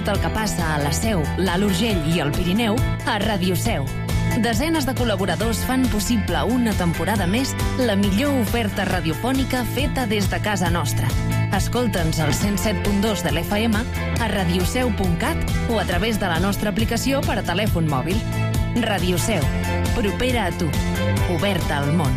Tot el que passa a la Seu, l'Alt Urgell i el Pirineu a Ràdio Seu. Desenes de col·laboradors fan possible una temporada més la millor oferta radiofònica feta des de casa nostra. Escolta'ns al 107.2 de l'FM, a radioseu.cat o a través de la nostra aplicació per a telèfon mòbil. Ràdio Seu, propera a tu, oberta al món.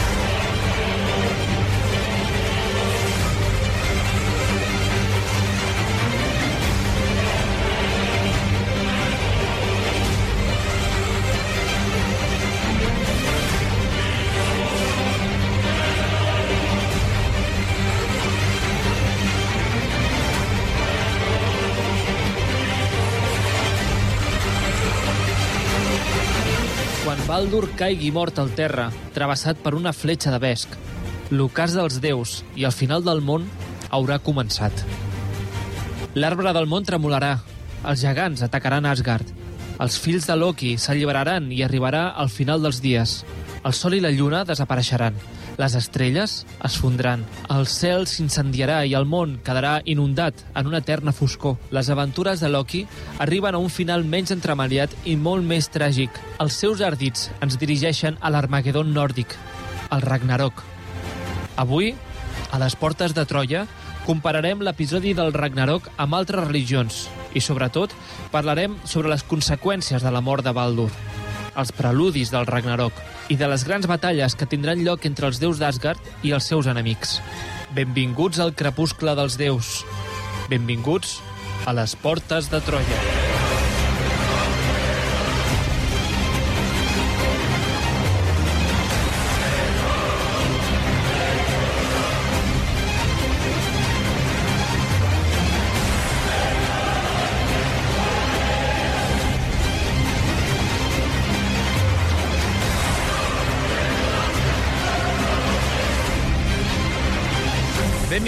Quan Baldur caigui mort al terra, travessat per una fletxa de vesc, l'ocàs dels déus i el final del món haurà començat. L'arbre del món tremolarà, els gegants atacaran Asgard, els fills de Loki s'alliberaran i arribarà al final dels dies. El sol i la lluna desapareixeran, les estrelles es fondran, el cel s'incendiarà i el món quedarà inundat en una eterna foscor. Les aventures de Loki arriben a un final menys entremaliat i molt més tràgic. Els seus ardits ens dirigeixen a l'Armagedon nòrdic, el Ragnarok. Avui, a les portes de Troia, compararem l'episodi del Ragnarok amb altres religions i, sobretot, parlarem sobre les conseqüències de la mort de Baldur, els preludis del Ragnarok i de les grans batalles que tindran lloc entre els déus d'Asgard i els seus enemics. Benvinguts al crepuscle dels déus. Benvinguts a les portes de Troia.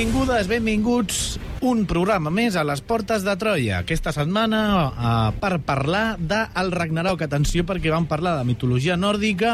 Benvingudes, benvinguts. Un programa més a les portes de Troia. Aquesta setmana eh, per parlar del Ragnarok. Atenció, perquè vam parlar de mitologia nòrdica,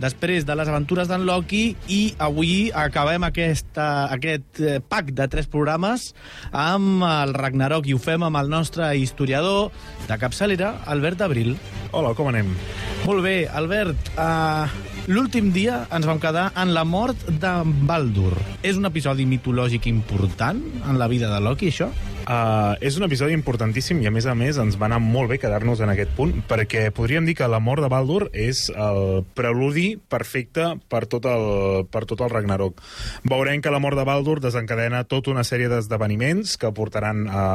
després de les aventures d'en Loki, i avui acabem aquesta, aquest eh, pack de tres programes amb el Ragnarok, i ho fem amb el nostre historiador de capçalera, Albert Abril. Hola, com anem? Molt bé, Albert. Uh, L'últim dia ens vam quedar en la mort de Baldur. És un episodi mitològic important en la vida de Loki, això? Uh, és un episodi importantíssim i, a més a més, ens va anar molt bé quedar-nos en aquest punt, perquè podríem dir que la mort de Baldur és el preludi perfecte per tot el, per tot el Ragnarok. Veurem que la mort de Baldur desencadena tota una sèrie d'esdeveniments que portaran a,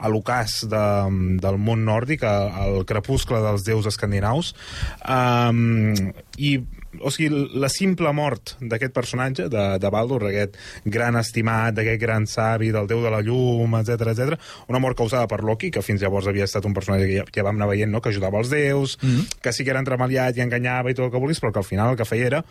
a l'ocàs de, del món nòrdic, al crepuscle dels déus escandinaus, um, i o sigui, la simple mort d'aquest personatge, de, de Baldur, aquest gran estimat, d'aquest gran savi, del déu de la llum, etc etc, una mort causada per Loki, que fins llavors havia estat un personatge que ja, ja vam anar veient, no?, que ajudava els déus, mm -hmm. que sí que era entremaliat i enganyava i tot el que vulguis, però que al final el que feia era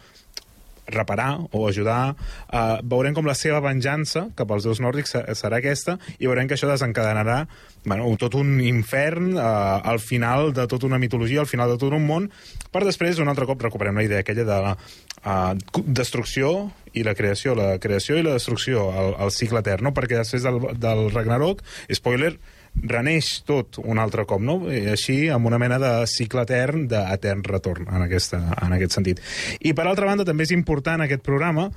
reparar o ajudar. Uh, veurem com la seva venjança cap als déus nòrdics serà aquesta i veurem que això desencadenarà bueno, tot un infern uh, al final de tota una mitologia, al final de tot un món, per després un altre cop recuperem la idea aquella de la uh, destrucció i la creació, la creació i la destrucció, el, el cicle etern, no? perquè després del, del Ragnarok, spoiler, reneix tot un altre cop, no? I així, amb una mena de cicle etern, d'etern retorn, en, aquesta, en aquest sentit. I, per altra banda, també és important aquest programa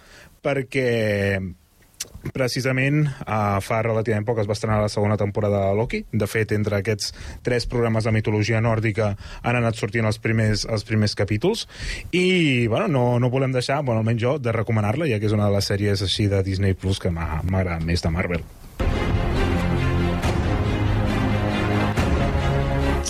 perquè precisament uh, fa relativament poc es va estrenar la segona temporada de Loki. De fet, entre aquests tres programes de mitologia nòrdica han anat sortint els primers, els primers capítols i bueno, no, no volem deixar, bueno, almenys jo, de recomanar-la, ja que és una de les sèries així de Disney Plus que m'ha agradat més de Marvel.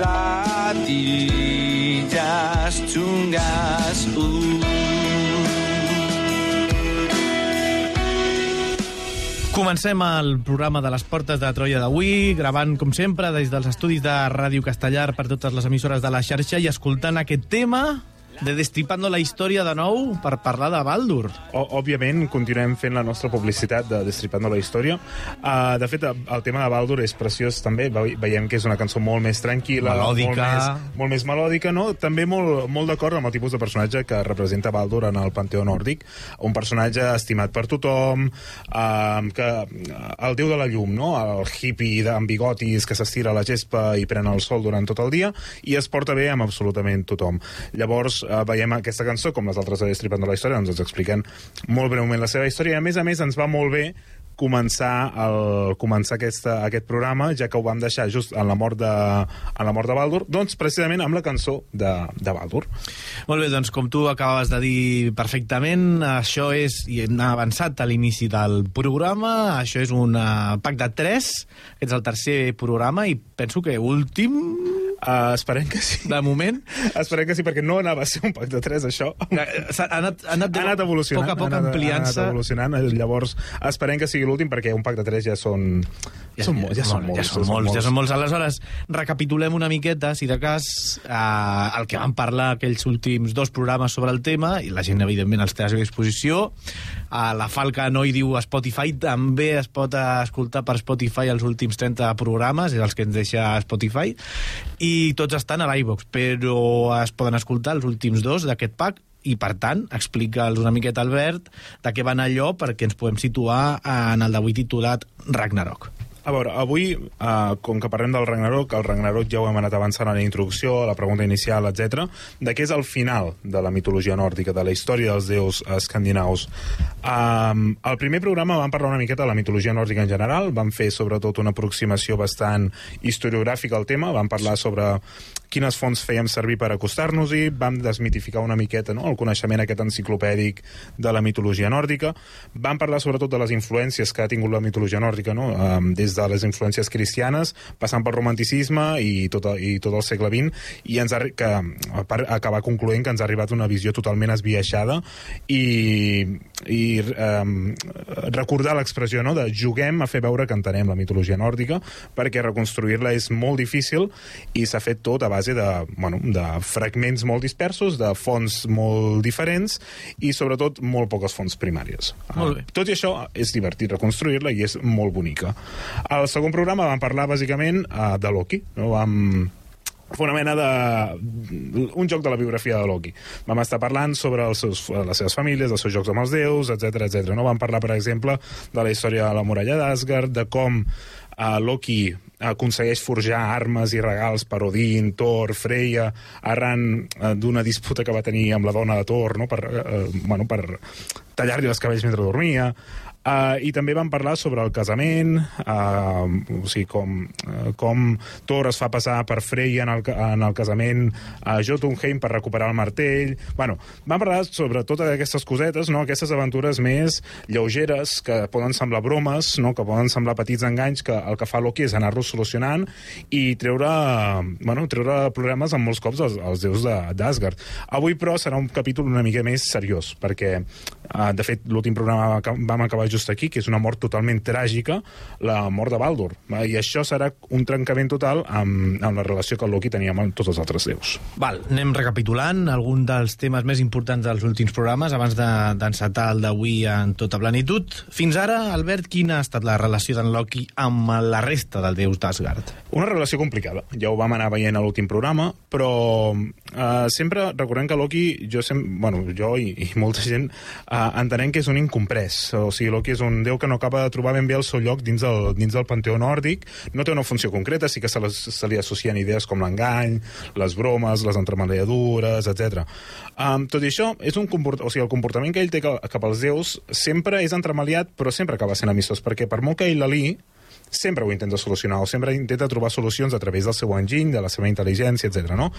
pesadillas chungas. Uh. Comencem el programa de les Portes de Troia d'avui, gravant, com sempre, des dels estudis de Ràdio Castellar per totes les emissores de la xarxa i escoltant aquest tema de Destripando la història de nou per parlar de Baldur. O, òbviament, continuem fent la nostra publicitat de Destripando la història. Uh, de fet, el tema de Baldur és preciós també. Ve- Veiem que és una cançó molt més tranquil·la, Melòdica. molt més, molt més melòdica, no? També molt, molt d'acord amb el tipus de personatge que representa Baldur en el panteó nòrdic. Un personatge estimat per tothom, uh, que el déu de la llum, no? El hippie amb bigotis que s'estira a la gespa i pren el sol durant tot el dia i es porta bé amb absolutament tothom. Llavors, eh, veiem aquesta cançó, com les altres de Destripando la història, doncs ens expliquen molt breument la seva història. I, a més a més, ens va molt bé començar, el, començar aquesta, aquest programa, ja que ho vam deixar just en la mort de, en la mort de Baldur, doncs precisament amb la cançó de, de Baldur. Molt bé, doncs com tu acabes de dir perfectament, això és, i hem avançat a l'inici del programa, això és un uh, pack de 3, aquest és el tercer programa i penso que últim, Uh, esperem que sí. de moment. Esperem que sí, perquè no anava a ser un pack de 3, això. Eh, Ha anat, ha anat, ha anat evolucionant. A poc a poc ampliant-se. Ha anat evolucionant, llavors esperem que sigui l'últim perquè un pack de 3 ja són... Ja, són, molts, ja, són molts, ja són molts, ja són molts. Aleshores, recapitulem una miqueta, si de cas, eh, el que vam parlar aquells últims dos programes sobre el tema, i la gent, evidentment, els té a seva disposició. Eh, la Falca no hi diu Spotify, també es pot escoltar per Spotify els últims 30 programes, és els que ens deixa Spotify, i tots estan a l'iVox, però es poden escoltar els últims dos d'aquest pack, i per tant explica'ls una miqueta Albert de què van allò perquè ens podem situar en el d'avui titulat Ragnarok. A veure, avui, uh, com que parlem del Ragnarok, el Ragnarok ja ho hem anat avançant a la introducció, a la pregunta inicial, etc. de què és el final de la mitologia nòrdica, de la història dels déus escandinaus. Um, al primer programa vam parlar una miqueta de la mitologia nòrdica en general, vam fer sobretot una aproximació bastant historiogràfica al tema, vam parlar sobre quines fonts fèiem servir per acostar-nos-hi, vam desmitificar una miqueta no? el coneixement aquest enciclopèdic de la mitologia nòrdica, vam parlar sobretot de les influències que ha tingut la mitologia nòrdica, no? um, des de les influències cristianes, passant pel romanticisme i tot, el, i tot el segle XX, i ens ha, que, per acabar concloent que ens ha arribat una visió totalment esbiaixada i, i um, recordar l'expressió no? de juguem a fer veure que entenem la mitologia nòrdica perquè reconstruir-la és molt difícil i s'ha fet tot a base de, bueno, de fragments molt dispersos, de fonts molt diferents i sobretot molt poques fonts primàries. Molt bé. Uh, tot i això és divertit reconstruir-la i és molt bonica. Al segon programa vam parlar bàsicament uh, de Loki, no? vam fer una mena de... un joc de la biografia de Loki. Vam estar parlant sobre els seus, les seves famílies, els seus jocs amb els déus, etc etc. No? Vam parlar, per exemple, de la història de la muralla d'Asgard, de com uh, Loki aconsegueix forjar armes i regals per Odin, Thor, Freya, arran uh, d'una disputa que va tenir amb la dona de Thor, no? per, uh, bueno, per tallar-li els cabells mentre dormia. Uh, I també vam parlar sobre el casament, uh, o sigui, com, uh, com Thor es fa passar per Freya en el, en el casament a Jotunheim per recuperar el martell... Bueno, vam parlar sobre totes aquestes cosetes, no? aquestes aventures més lleugeres que poden semblar bromes, no? que poden semblar petits enganys, que el que fa Loki és anar-los solucionant i treure, bueno, treure problemes amb molts cops als, als déus d'Asgard. Avui, però, serà un capítol una mica més seriós, perquè, uh, de fet, l'últim programa que vam acabar just aquí, que és una mort totalment tràgica, la mort de Baldur. I això serà un trencament total amb, amb la relació que Loki tenia amb tots els altres déus. Val, anem recapitulant algun dels temes més importants dels últims programes abans de- d'encetar de, el d'avui en tota plenitud. Fins ara, Albert, quina ha estat la relació d'en Loki amb la resta dels déus d'Asgard? Una relació complicada, ja ho vam anar veient a l'últim programa, però eh, sempre recordem que Loki, jo, sem bueno, jo i, i molta gent, eh, entenem que és un incomprès. O sigui, Loki és un déu que no acaba de trobar ben bé el seu lloc dins del, dins del panteó nòrdic. No té una funció concreta, sí que se, les, se li associen idees com l'engany, les bromes, les entremaliadures, etc. Um, tot i això, és un comport... o sigui, el comportament que ell té ca- cap als déus sempre és entremaliat, però sempre acaba sent amistós, perquè per molt que ell l'ali, sempre ho intenta solucionar, o sempre intenta trobar solucions a través del seu enginy, de la seva intel·ligència, etc. no?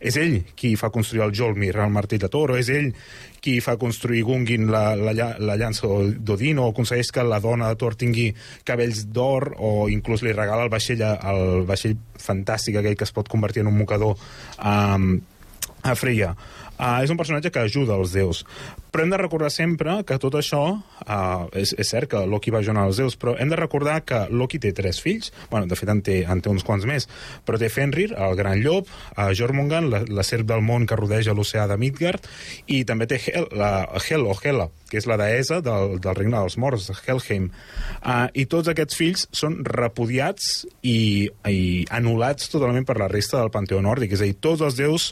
És ell qui fa construir el Jolmir, el martell de Toro, és ell qui fa construir Gungin la, la, la llança d'Odin, o aconsegueix que la dona de Thor tingui cabells d'or, o inclús li regala el vaixell, el vaixell fantàstic aquell que es pot convertir en un mocador um, a Freya. Uh, és un personatge que ajuda els déus. Però hem de recordar sempre que tot això... Uh, és, és cert que Loki va ajudar els déus, però hem de recordar que Loki té tres fills. bueno, de fet, en té, en té uns quants més. Però té Fenrir, el gran llop, uh, Jormungand, la, la serp del món que rodeja l'oceà de Midgard, i també té Hel, la, Hel o Hela, que és la deessa del, del regne dels morts, Helheim. Uh, I tots aquests fills són repudiats i, i anul·lats totalment per la resta del panteó nòrdic. És a dir, tots els déus,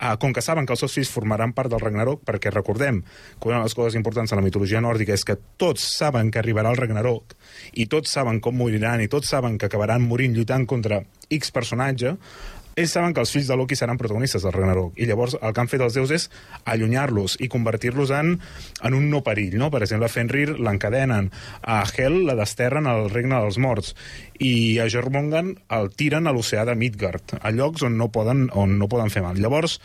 uh, com que saben que els seus fills formaran part del Ragnarok, perquè recordem que una de les coses importants de la mitologia nòrdica és que tots saben que arribarà el Ragnarok i tots saben com moriran i tots saben que acabaran morint lluitant contra X personatge, ells saben que els fills de Loki seran protagonistes del Ragnarok i llavors el que han fet els déus és allunyar-los i convertir-los en, en un no perill, no? Per exemple, a Fenrir l'encadenen, a Hel la desterren al regne dels morts i a Jormungand el tiren a l'oceà de Midgard, a llocs on no poden, on no poden fer mal. Llavors,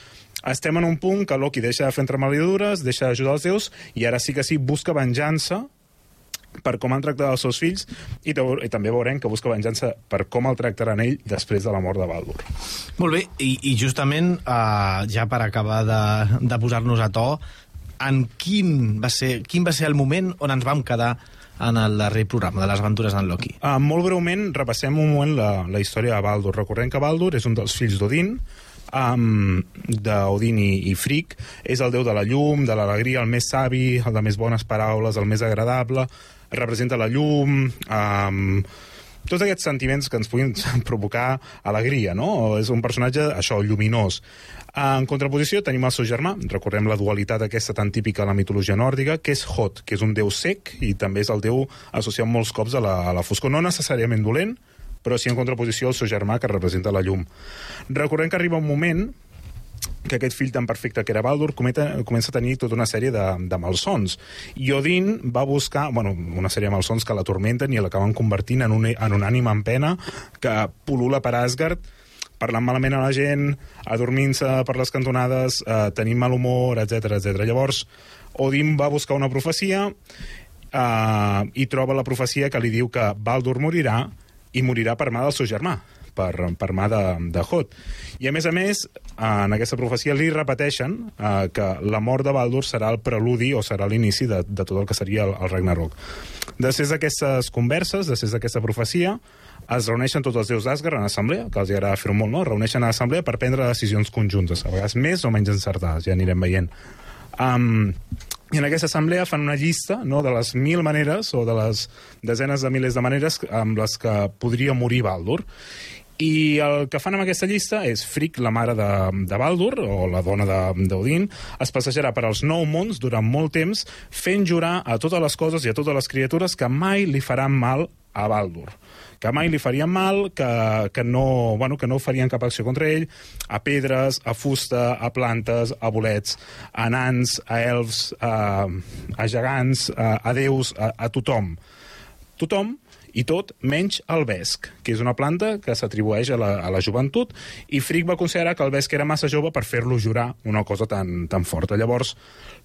estem en un punt que Loki deixa de fer entremaliadures, deixa d'ajudar els déus i ara sí que sí busca venjança per com han tractat els seus fills i, i també veurem que busca venjança per com el tractaran ell després de la mort de Baldur. Molt bé, i, i justament, uh, ja per acabar de, de posar-nos a to, en quin va, ser, quin va ser el moment on ens vam quedar en el darrer programa de les aventures d'en Loki? Uh, molt breument, repassem un moment la, la història de Baldur. Recordem que Baldur és un dels fills d'Odin, um, d'Odin i, i Frigg. És el déu de la llum, de l'alegria, el més savi, el de més bones paraules, el més agradable. Representa la llum... Um, tots aquests sentiments que ens puguin provocar alegria, no? És un personatge, això, lluminós. En contraposició tenim el seu germà, recordem la dualitat aquesta tan típica a la mitologia nòrdica, que és Hot, que és un déu sec i també és el déu associat molts cops a la, a la foscor, no necessàriament dolent, però sí en contraposició al seu germà, que representa la llum. Recordem que arriba un moment que aquest fill tan perfecte que era Baldur cometa, comença a tenir tota una sèrie de, de malsons. I Odin va buscar, bueno, una sèrie de malsons que l'atormenten i l'acaben convertint en un, en un ànima en pena que pul·lula per Asgard parlant malament a la gent, adormint-se per les cantonades, eh, tenint mal humor, etc etc. Llavors, Odin va buscar una profecia eh, i troba la profecia que li diu que Baldur morirà i morirà per mà del seu germà per, per mà de, de Hot. I a més a més, en aquesta profecia li repeteixen eh, que la mort de Baldur serà el preludi o serà l'inici de, de tot el que seria el, el Ragnarok. Després d'aquestes converses, després d'aquesta profecia, es reuneixen tots els déus d'Asgard en assemblea, que els hi agrada fer-ho molt, no? Es reuneixen a assemblea per prendre decisions conjuntes, a vegades més o menys encertades, ja anirem veient. Um, i en aquesta assemblea fan una llista no, de les mil maneres o de les desenes de milers de maneres amb les que podria morir Baldur. I el que fan amb aquesta llista és Frigg, la mare de, de Baldur, o la dona d'Odin, es passejarà per als nou mons durant molt temps fent jurar a totes les coses i a totes les criatures que mai li faran mal a Baldur que mai li farien mal, que, que, no, bueno, que no farien cap acció contra ell, a pedres, a fusta, a plantes, a bolets, a nans, a elfs, a, a gegants, a, a déus, a, a tothom. Tothom i tot menys el vesc, que és una planta que s'atribueix a, la, a la joventut, i Frigg va considerar que el vesc era massa jove per fer-lo jurar una cosa tan, tan forta. Llavors,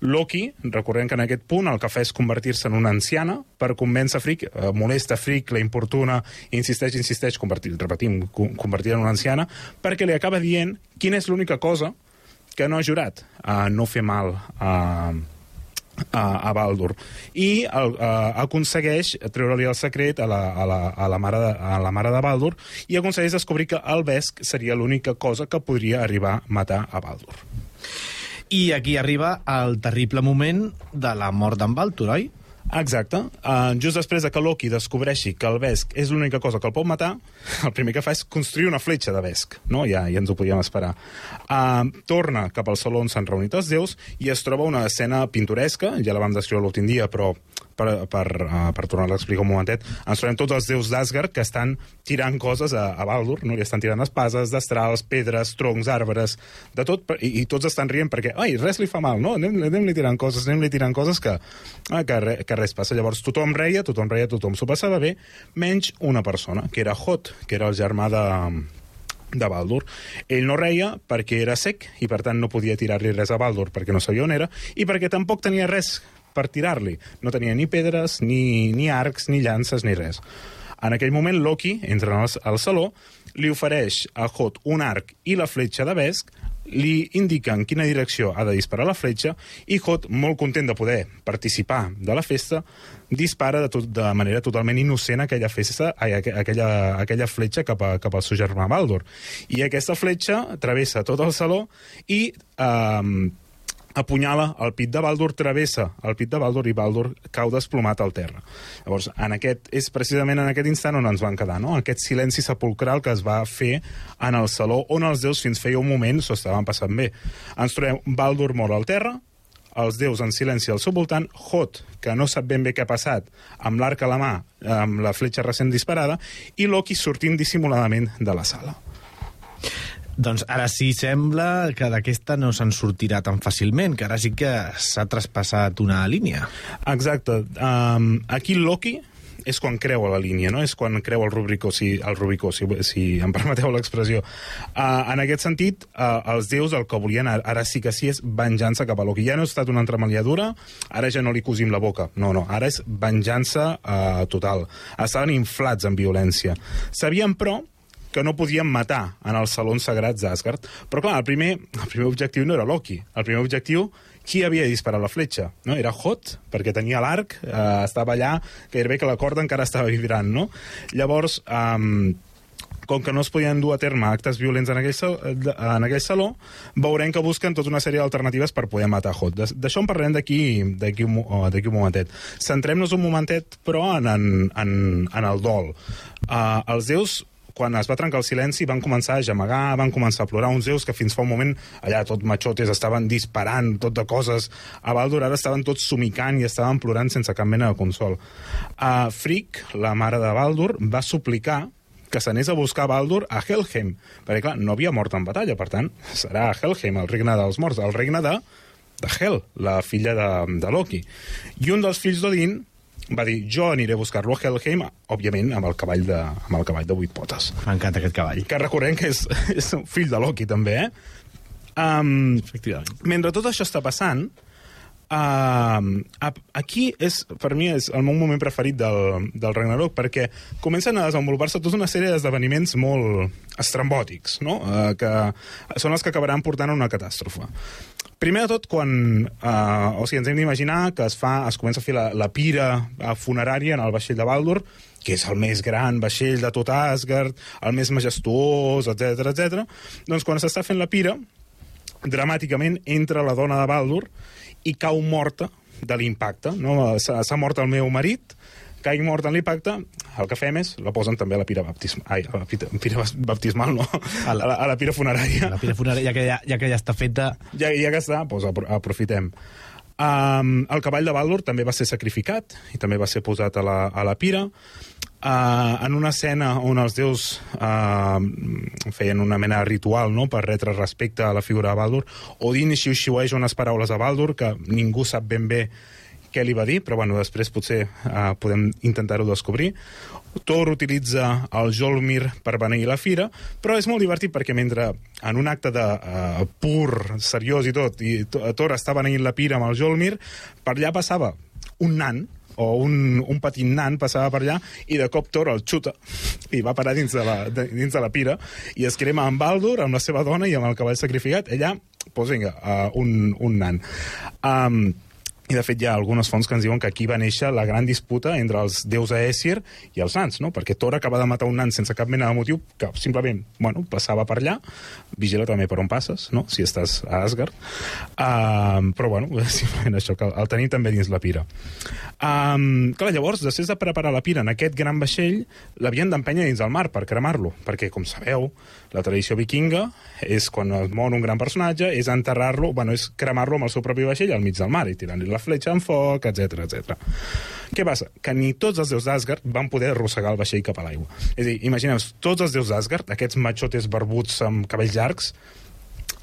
Loki, recordem que en aquest punt el que fa és convertir-se en una anciana per convèncer Frigg, eh, molesta Frigg, la importuna, insisteix, insisteix, convertir, repetim, co- convertir en una anciana, perquè li acaba dient quina és l'única cosa que no ha jurat, a no fer mal a, a, a Baldur. I el, uh, aconsegueix treure-li el secret a la, a, la, a, la mare de, a la mare de Baldur i aconsegueix descobrir que el Vesc seria l'única cosa que podria arribar a matar a Baldur. I aquí arriba el terrible moment de la mort d'en Baltur, oi? Exacte. Uh, just després de que Loki descobreixi que el Vesc és l'única cosa que el pot matar, el primer que fa és construir una fletxa de Vesc. No? Ja, ja ens ho podíem esperar. Uh, torna cap al saló on s'han reunit els déus i es troba una escena pintoresca, ja la vam descriure l'últim dia, però per, per, uh, per tornar-la a explicar un momentet, ens trobem tots els déus d'Asgard que estan tirant coses a, a Baldur, no? li estan tirant espases, destrals, pedres, troncs, arbres, de tot, i, i tots estan rient perquè, ai, res li fa mal, no? Anem, anem-li tirant coses, anem-li tirant coses que, ah, que, re, que res passa. Llavors tothom reia, tothom reia, tothom s'ho passava bé, menys una persona, que era Hot, que era el germà de, de Baldur. Ell no reia perquè era sec i per tant no podia tirar-li res a Baldur perquè no sabia on era i perquè tampoc tenia res per tirar-li. No tenia ni pedres, ni, ni arcs, ni llances, ni res. En aquell moment, Loki entra al, al saló, li ofereix a Hot un arc i la fletxa de Vesk, li indica en quina direcció ha de disparar la fletxa i Hot, molt content de poder participar de la festa, dispara de, tot, de manera totalment innocent aquella festa, aquella, aquella fletxa cap, a, cap al seu germà Baldur. I aquesta fletxa travessa tot el saló i... Eh, apunyala el pit de Baldur, travessa el pit de Baldur i Baldur cau desplomat al terra. Llavors, en aquest, és precisament en aquest instant on ens van quedar, no? aquest silenci sepulcral que es va fer en el saló on els déus fins feia un moment s'ho estaven passant bé. Ens trobem Baldur mort al terra, els déus en silenci al seu voltant, Hot, que no sap ben bé què ha passat, amb l'arc a la mà, amb la fletxa recent disparada, i Loki sortint dissimuladament de la sala. Doncs ara sí sembla que d'aquesta no se'n sortirà tan fàcilment, que ara sí que s'ha traspassat una línia. Exacte. Um, aquí Loki és quan a la línia, no? És quan creu el Rubicó, si, el Rubicó, si, si em permeteu l'expressió. Uh, en aquest sentit, uh, els déus el que volien ara, ara sí que sí és venjança cap a Loki. Ja no ha estat una entremaliadura, ara ja no li cosim la boca. No, no, ara és venjança uh, total. Estaven inflats en violència. Sabien, però, que no podien matar en els salons sagrats d'Asgard. Però, clar, el primer, el primer objectiu no era Loki. El primer objectiu, qui havia disparat la fletxa? No? Era Hot, perquè tenia l'arc, eh, estava allà, gairebé que la corda encara estava vibrant, no? Llavors, eh, com que no es podien dur a terme actes violents en aquell, sal, en aquell saló, veurem que busquen tota una sèrie d'alternatives per poder matar Hot. D'això en parlarem d'aquí un, un momentet. Centrem-nos un momentet, però, en, en, en, en el dol. Uh, els déus quan es va trencar el silenci van començar a gemegar, van començar a plorar uns déus que fins fa un moment allà tot machotes estaven disparant tot de coses a Baldur, ara estaven tots somicant i estaven plorant sense cap mena de consol. Uh, Frigg, la mare de Baldur, va suplicar que s'anés a buscar Baldur a Helheim, perquè clar, no havia mort en batalla, per tant, serà a Helheim, el regne dels morts, el regne de, de Hel, la filla de, de Loki. I un dels fills d'Odin va dir, jo aniré a buscar-lo a Helheim, òbviament amb el cavall de, amb el cavall de vuit potes. M'encanta aquest cavall. Que recordem que és, és un fill de Loki, també, eh? Um, Efectivament. mentre tot això està passant, uh, aquí és, per mi és el meu moment preferit del, del Ragnarok, perquè comencen a desenvolupar-se tota una sèrie d'esdeveniments molt estrambòtics, no? Uh, que són els que acabaran portant a una catàstrofe. Primer de tot, quan uh, o sigui, ens hem d'imaginar que es, fa, es comença a fer la, la pira eh, funerària en el vaixell de Baldur, que és el més gran vaixell de tot Asgard, el més majestuós, etc etc. Doncs quan s'està fent la pira, dramàticament entra la dona de Baldur i cau morta de l'impacte. No? S'ha mort el meu marit, caig mort en l'impacte, el que fem és, la posen també a la pira baptismal. Ai, a la pira, pira baptismal, no. A la, a la pira funerària. La pira funerària, ja que ja, ja que ja està feta... Ja, ja que està, doncs apro- aprofitem. Um, el cavall de Baldur també va ser sacrificat i també va ser posat a la, a la pira. Uh, en una escena on els déus uh, feien una mena de ritual no? per retre respecte a la figura de Baldur, Odin xiu-xiueix unes paraules a Baldur que ningú sap ben bé què li va dir, però bueno, després potser uh, podem intentar-ho descobrir. Thor utilitza el Jolmir per beneir la fira, però és molt divertit perquè mentre en un acte de uh, pur, seriós i tot, i Thor està beneint la pira amb el Jolmir, per allà passava un nan, o un, un petit nan passava per allà i de cop Thor el xuta i va parar dins de la, de, dins de la pira i es crema amb Baldur, amb la seva dona i amb el cavall sacrificat. Allà, doncs vinga, uh, un, un nan. Um, i de fet hi ha algunes fonts que ens diuen que aquí va néixer la gran disputa entre els déus Aesir i els nans, no? perquè Thor acaba de matar un nan sense cap mena de motiu, que simplement bueno, passava per allà, vigila també per on passes, no? si estàs a Asgard, uh, però bueno, simplement això, que el tenim també dins la pira. Um, clar, llavors, després de preparar la pira en aquest gran vaixell, l'havien d'empènyer dins del mar per cremar-lo, perquè, com sabeu, la tradició vikinga és quan es mor un gran personatge, és enterrar-lo, bueno, és cremar-lo amb el seu propi vaixell al mig del mar i tirant-li la fletxa en foc, etc etc. Què passa? Que ni tots els déus d'Asgard van poder arrossegar el vaixell cap a l'aigua. És a dir, imagineu tots els déus d'Asgard, aquests machotes barbuts amb cabells llargs,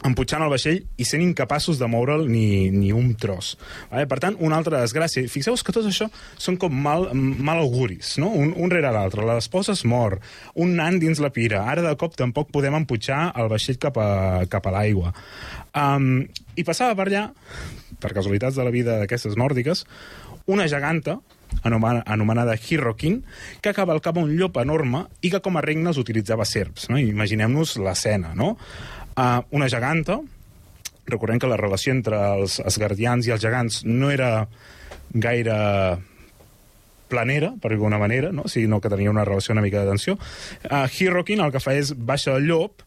emputxant el vaixell i sent incapaços de moure'l ni, ni un tros. Vale? Per tant, una altra desgràcia. Fixeu-vos que tot això són com mal, mal auguris, no? un, un rere l'altre. L'esposa es mor, un nan dins la pira. Ara de cop tampoc podem emputxar el vaixell cap a, cap a l'aigua. Um, I passava per allà, per casualitats de la vida d'aquestes nòrdiques, una geganta anomenada, anomenada Hirrokin, que cavalcava un llop enorme i que com a regnes utilitzava serps. No? Imaginem-nos l'escena, no? Uh, una geganta, recordem que la relació entre els asgardians i els gegants no era gaire planera, per alguna manera, no? sinó que tenia una relació una mica de tensió. Uh, Hirrokin el que fa és baixa el llop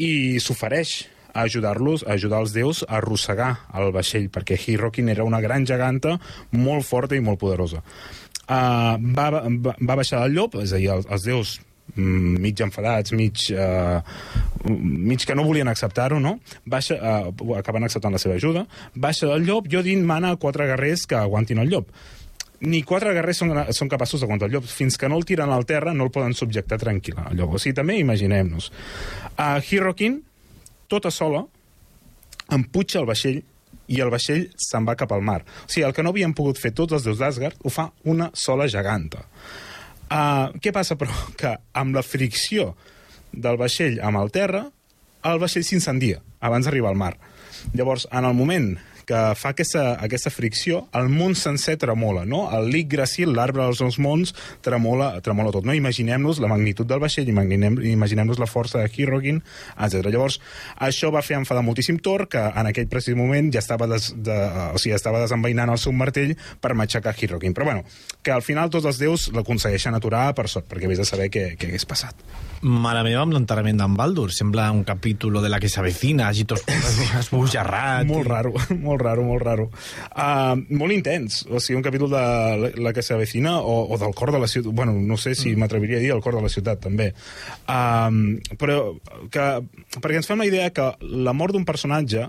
i s'ofereix a ajudar-los, a ajudar els déus a arrossegar el vaixell, perquè Hirrokin era una gran geganta molt forta i molt poderosa. Uh, va, va, va baixar el llop, és a dir, els, els déus mig enfadats, mig, uh, mig que no volien acceptar-ho, no? Baixa, uh, acaben acceptant la seva ajuda. Baixa el llop, Jodin mana a quatre guerrers que aguantin el llop. Ni quatre guerrers són, són capaços d'aguantar el llop. Fins que no el tiren al terra, no el poden subjectar tranquil al llop. O sigui, també imaginem-nos. Uh, Hirokin, tota sola, emputxa el vaixell i el vaixell se'n va cap al mar. O sigui, el que no havien pogut fer tots els déus d'Asgard ho fa una sola geganta. Uh, què passa, però? Que amb la fricció del vaixell amb el terra, el vaixell s'incendia abans d'arribar al mar. Llavors, en el moment que fa aquesta, aquesta fricció, el món sencer tremola, no? El Yggdrasil, l'arbre dels nous mons, tremola, tremola tot, no? Imaginem-nos la magnitud del vaixell, imaginem- imaginem-nos la força de Hirrokin, etc. Llavors, això va fer enfadar moltíssim Thor, que en aquell precís moment ja estava, des, de, o sigui, estava desenvainant el seu martell per matxacar Hirrokin. Però bueno, que al final tots els déus l'aconsegueixen aturar per sort, perquè vés a saber què, què hagués passat. Mare meva, amb l'enterrament d'en Baldur. Sembla un capítol de la que s'avecina, així tot esbojarrat. Molt raro, molt raro, molt raro. Uh, molt intens, o sigui, un capítol de la, la que s'avecina o, o del cor de la ciutat, bueno, no sé si m'atreviria a dir el cor de la ciutat, també. Um, però que, perquè ens fem la idea que la mort d'un personatge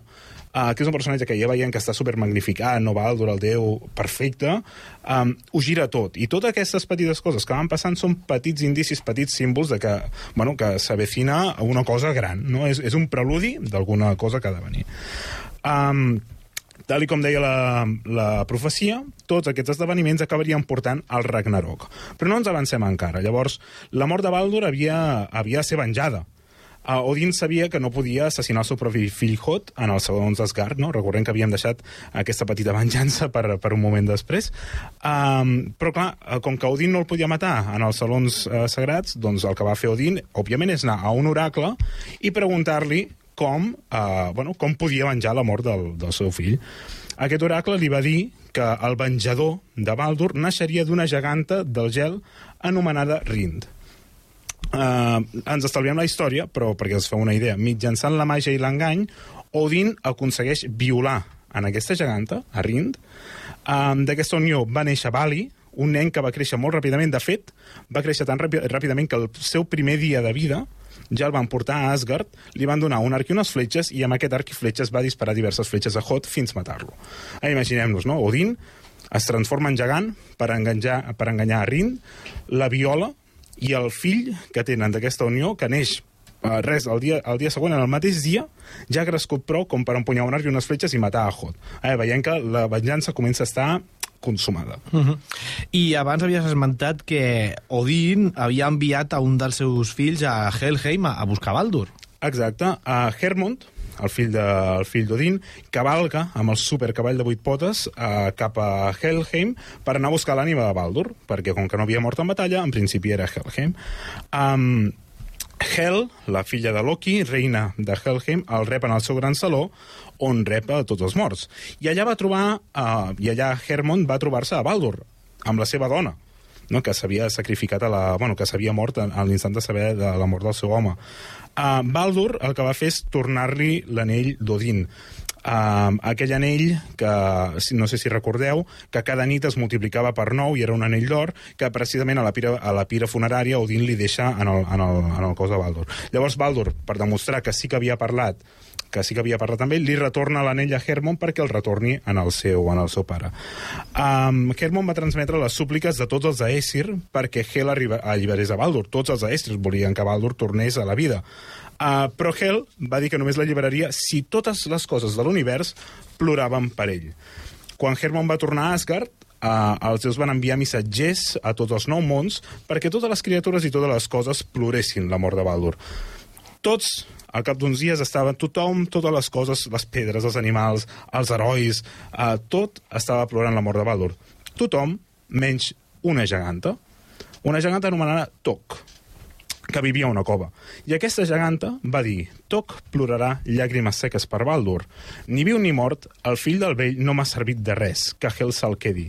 uh, que és un personatge que ja veiem que està super magnificat, no val, el déu perfecte, um, ho gira tot. I totes aquestes petites coses que van passant són petits indicis, petits símbols de que, bueno, que s'avecina una cosa gran, no? És, és un preludi d'alguna cosa que ha de venir. Um, tal com deia la, la profecia, tots aquests esdeveniments acabarien portant al Ragnarok. Però no ens avancem encara. Llavors, la mort de Baldur havia, havia de ser venjada. Uh, Odin sabia que no podia assassinar el seu propi fill Hot en els segons d'Asgard, no? Recordem que havíem deixat aquesta petita venjança per, per un moment després. Um, però, clar, eh, com que Odin no el podia matar en els salons uh, sagrats, doncs el que va fer Odin, òbviament, és anar a un oracle i preguntar-li com, uh, bueno, com podia venjar la mort del, del seu fill. Aquest oracle li va dir que el venjador de Baldur naixeria d'una geganta del gel anomenada Rind. Uh, ens estalviem la història, però perquè us feu una idea, mitjançant la màgia i l'engany, Odin aconsegueix violar en aquesta geganta, a Rind. Um, D'aquesta unió va néixer Bali, un nen que va créixer molt ràpidament. De fet, va créixer tan ràpid, ràpidament que el seu primer dia de vida ja el van portar a Asgard, li van donar un arc i unes fletxes, i amb aquest arc i fletxes va disparar diverses fletxes a Hot fins matar-lo. Ah, Imaginem-nos, no? Odin es transforma en gegant per enganyar, per enganyar a Rind, la viola, i el fill que tenen d'aquesta unió, que neix Uh, res, el dia, el dia següent, en el mateix dia, ja ha crescut prou com per empunyar un arc i unes fletxes i matar a Hot. Eh, veiem que la venjança comença a estar consumada. Uh -huh. I abans havies esmentat que Odin havia enviat a un dels seus fills a Helheim a, buscar Baldur. Exacte. A Hermont, el fill de, el fill d'Odin, cavalca amb el supercavall de vuit potes eh, cap a Helheim per anar a buscar l'ànima de Baldur, perquè com que no havia mort en batalla, en principi era Helheim. Um, Hel, la filla de Loki, reina de Helheim, el rep en el seu gran saló, on rep a tots els morts. I allà va trobar, uh, i allà Hermon va trobar-se a Baldur, amb la seva dona, no? que s'havia sacrificat a la... Bueno, que s'havia mort a, l'instant de saber de la mort del seu home. Uh, Baldur el que va fer és tornar-li l'anell d'Odin. Uh, aquell anell que, no sé si recordeu, que cada nit es multiplicava per 9 i era un anell d'or que precisament a la pira, a la pira funerària Odin li deixa en el, en, el, en el cos de Baldur. Llavors Baldur, per demostrar que sí que havia parlat que sí que havia parlat amb ell, li retorna l'anell a Hermon perquè el retorni en el seu, en el seu pare. Um, Hermon va transmetre les súpliques de tots els Aesir perquè Hel arriba, alliberés a Baldur. Tots els Aesir volien que Baldur tornés a la vida. Uh, però Hel va dir que només l'alliberaria si totes les coses de l'univers ploraven per ell. Quan Hermon va tornar a Asgard, uh, els déus van enviar missatgers a tots els nou mons perquè totes les criatures i totes les coses ploressin la mort de Baldur. Tots, al cap d'uns dies, estaven tothom, totes les coses, les pedres, els animals, els herois, eh, tot estava plorant la mort de Baldur. Tothom, menys una geganta, una geganta anomenada Tok, que vivia a una cova. I aquesta geganta va dir Toc plorarà llàgrimes seques per Baldur. Ni viu ni mort, el fill del vell no m'ha servit de res, que Hel se'l quedi.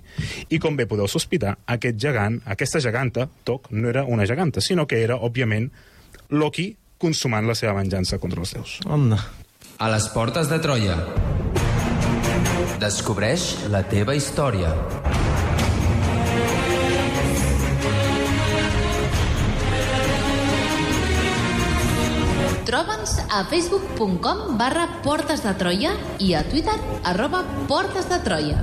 I com bé podeu sospitar, aquest gegant, aquesta geganta, Toc, no era una geganta, sinó que era, òbviament, Loki consumant la seva venjança contra els déus. Onda. A les portes de Troia. Descobreix la teva història. Troba'ns a facebook.com barra Portes de Troia i a Twitter arroba Portes de Troia.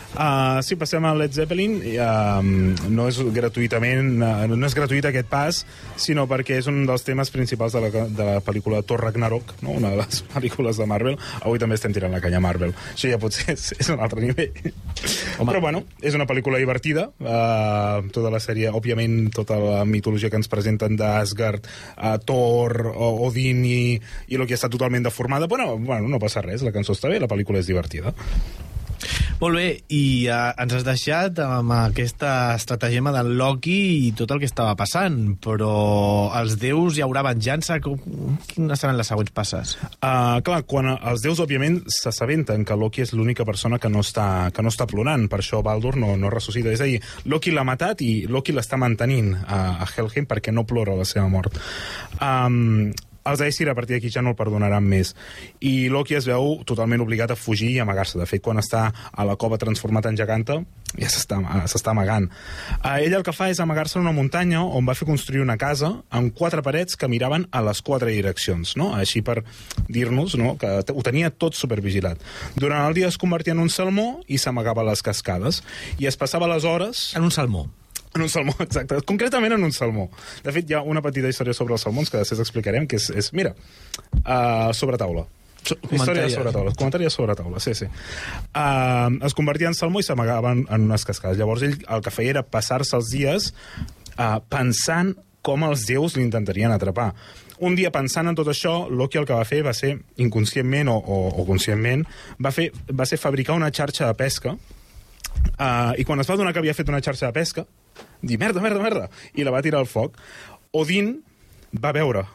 Uh, sí, passem a Led Zeppelin. Uh, no és gratuïtament, uh, no és gratuït aquest pas, sinó perquè és un dels temes principals de la, de la pel·lícula Thor Ragnarok, no? una de les pel·lícules de Marvel. Avui també estem tirant la canya a Marvel. Això ja potser és, és un altre nivell. Home. Però bueno, és una pel·lícula divertida. Uh, tota la sèrie, òbviament, tota la mitologia que ens presenten d'Asgard, uh, Thor, Odin i, i el que està totalment deformada. Bueno, bueno, no passa res, la cançó està bé, la pel·lícula és divertida. Molt bé, i uh, ens has deixat amb aquesta estratagema del Loki i tot el que estava passant, però els déus hi haurà venjança? Quines seran les següents passes? Uh, clar, quan els déus, òbviament, s'assabenten que Loki és l'única persona que no està, que no està plorant, per això Baldur no, no ressuscita. És a dir, Loki l'ha matat i Loki l'està mantenint a, a Helheim perquè no plora la seva mort. Um, els Aesir a partir d'aquí ja no el perdonaran més. I Loki es veu totalment obligat a fugir i amagar-se. De fet, quan està a la cova transformat en geganta, ja s'està amagant. Uh, ell el que fa és amagar-se en una muntanya on va fer construir una casa amb quatre parets que miraven a les quatre direccions, no? Així per dir-nos no? que ho tenia tot supervigilat. Durant el dia es convertia en un salmó i s'amagava a les cascades. I es passava les hores En un salmó. En un salmó, exacte. Concretament en un salmó. De fet, hi ha una petita història sobre els salmons que després explicarem, que és, és mira, uh, sobre taula. So- Història sobre taula. Comentari sobre taula, sí, sí. Uh, es convertia en salmó i s'amagaven en unes cascades. Llavors ell el que feia era passar-se els dies uh, pensant com els déus l'intentarien atrapar. Un dia pensant en tot això, Loki el que va fer va ser, inconscientment o, o, o conscientment, va, fer, va ser fabricar una xarxa de pesca Uh, I quan es va donar que havia fet una xarxa de pesca, dir, merda, merda, merda, i la va tirar al foc. Odin va veure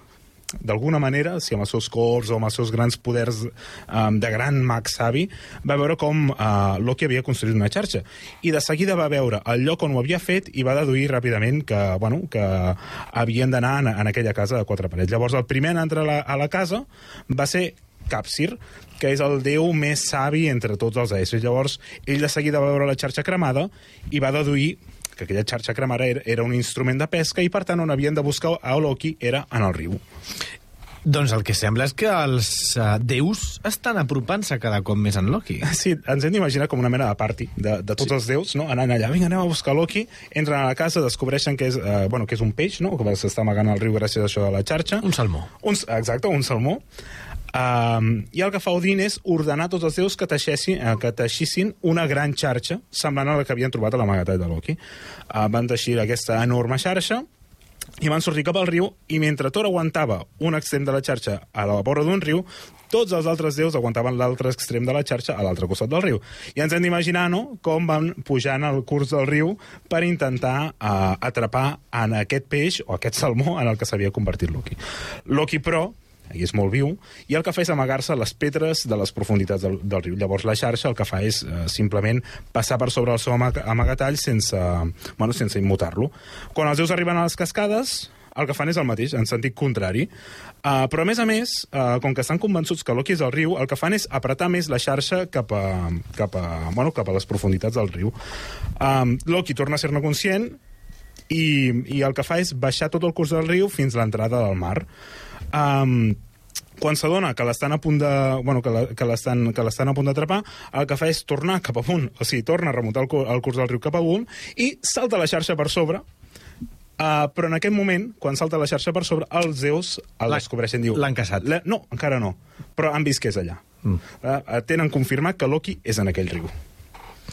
d'alguna manera, si amb els seus cops o amb els seus grans poders um, de gran mag savi, va veure com uh, Loki havia construït una xarxa. I de seguida va veure el lloc on ho havia fet i va deduir ràpidament que, bueno, que havien d'anar en, en aquella casa de quatre parets. Llavors, el primer en entrar a la, a la casa va ser Capsir, que és el déu més savi entre tots els Aesir. Llavors, ell de seguida va veure la xarxa cremada i va deduir que aquella xarxa cremada era, un instrument de pesca i, per tant, on havien de buscar a Loki era en el riu. Doncs el que sembla és que els uh, déus estan apropant-se cada cop més en Loki. Sí, ens hem d'imaginar com una mena de party de, de tots sí. els déus, no? anant allà, vinga, anem a buscar Loki, entren a la casa, descobreixen que és, eh, bueno, que és un peix, no? que s'està amagant al riu gràcies a això de la xarxa. Un salmó. Un, exacte, un salmó. Um, I el que fa Odin és ordenar tots els déus que teixessin, eh, que teixissin una gran xarxa semblant a la que havien trobat a l'amagatat de Loki. Uh, van teixir aquesta enorme xarxa i van sortir cap al riu, i mentre Thor aguantava un extrem de la xarxa a la vora d'un riu, tots els altres déus aguantaven l'altre extrem de la xarxa a l'altre costat del riu. I ens hem d'imaginar, no?, com van pujant al curs del riu per intentar uh, atrapar en aquest peix o aquest salmó en el que s'havia convertit Loki. Loki, però, i és molt viu, i el que fa és amagar-se a les pedres de les profunditats del, del riu. Llavors la xarxa el que fa és eh, simplement passar per sobre el seu amag amagatall sense, bueno, sense immutar-lo. Quan els déus arriben a les cascades, el que fan és el mateix, en sentit contrari. Uh, però, a més a més, uh, com que estan convençuts que Loki és al riu, el que fan és apretar més la xarxa cap a, cap a, bueno, cap a les profunditats del riu. Um, Loki torna a ser-ne conscient i, i el que fa és baixar tot el curs del riu fins a l'entrada del mar. Um, quan s'adona que l'estan a punt de... Bueno, que l'estan que l'estan a punt d'atrapar, el que fa és tornar cap amunt, o sigui, torna a remuntar el, el curs del riu cap amunt i salta la xarxa per sobre, Uh, però en aquest moment, quan salta la xarxa per sobre, els déus el descobreixen. Diu, l'han caçat. La, no, encara no. Però han vist que és allà. Mm. Uh, tenen confirmat que Loki és en aquell riu.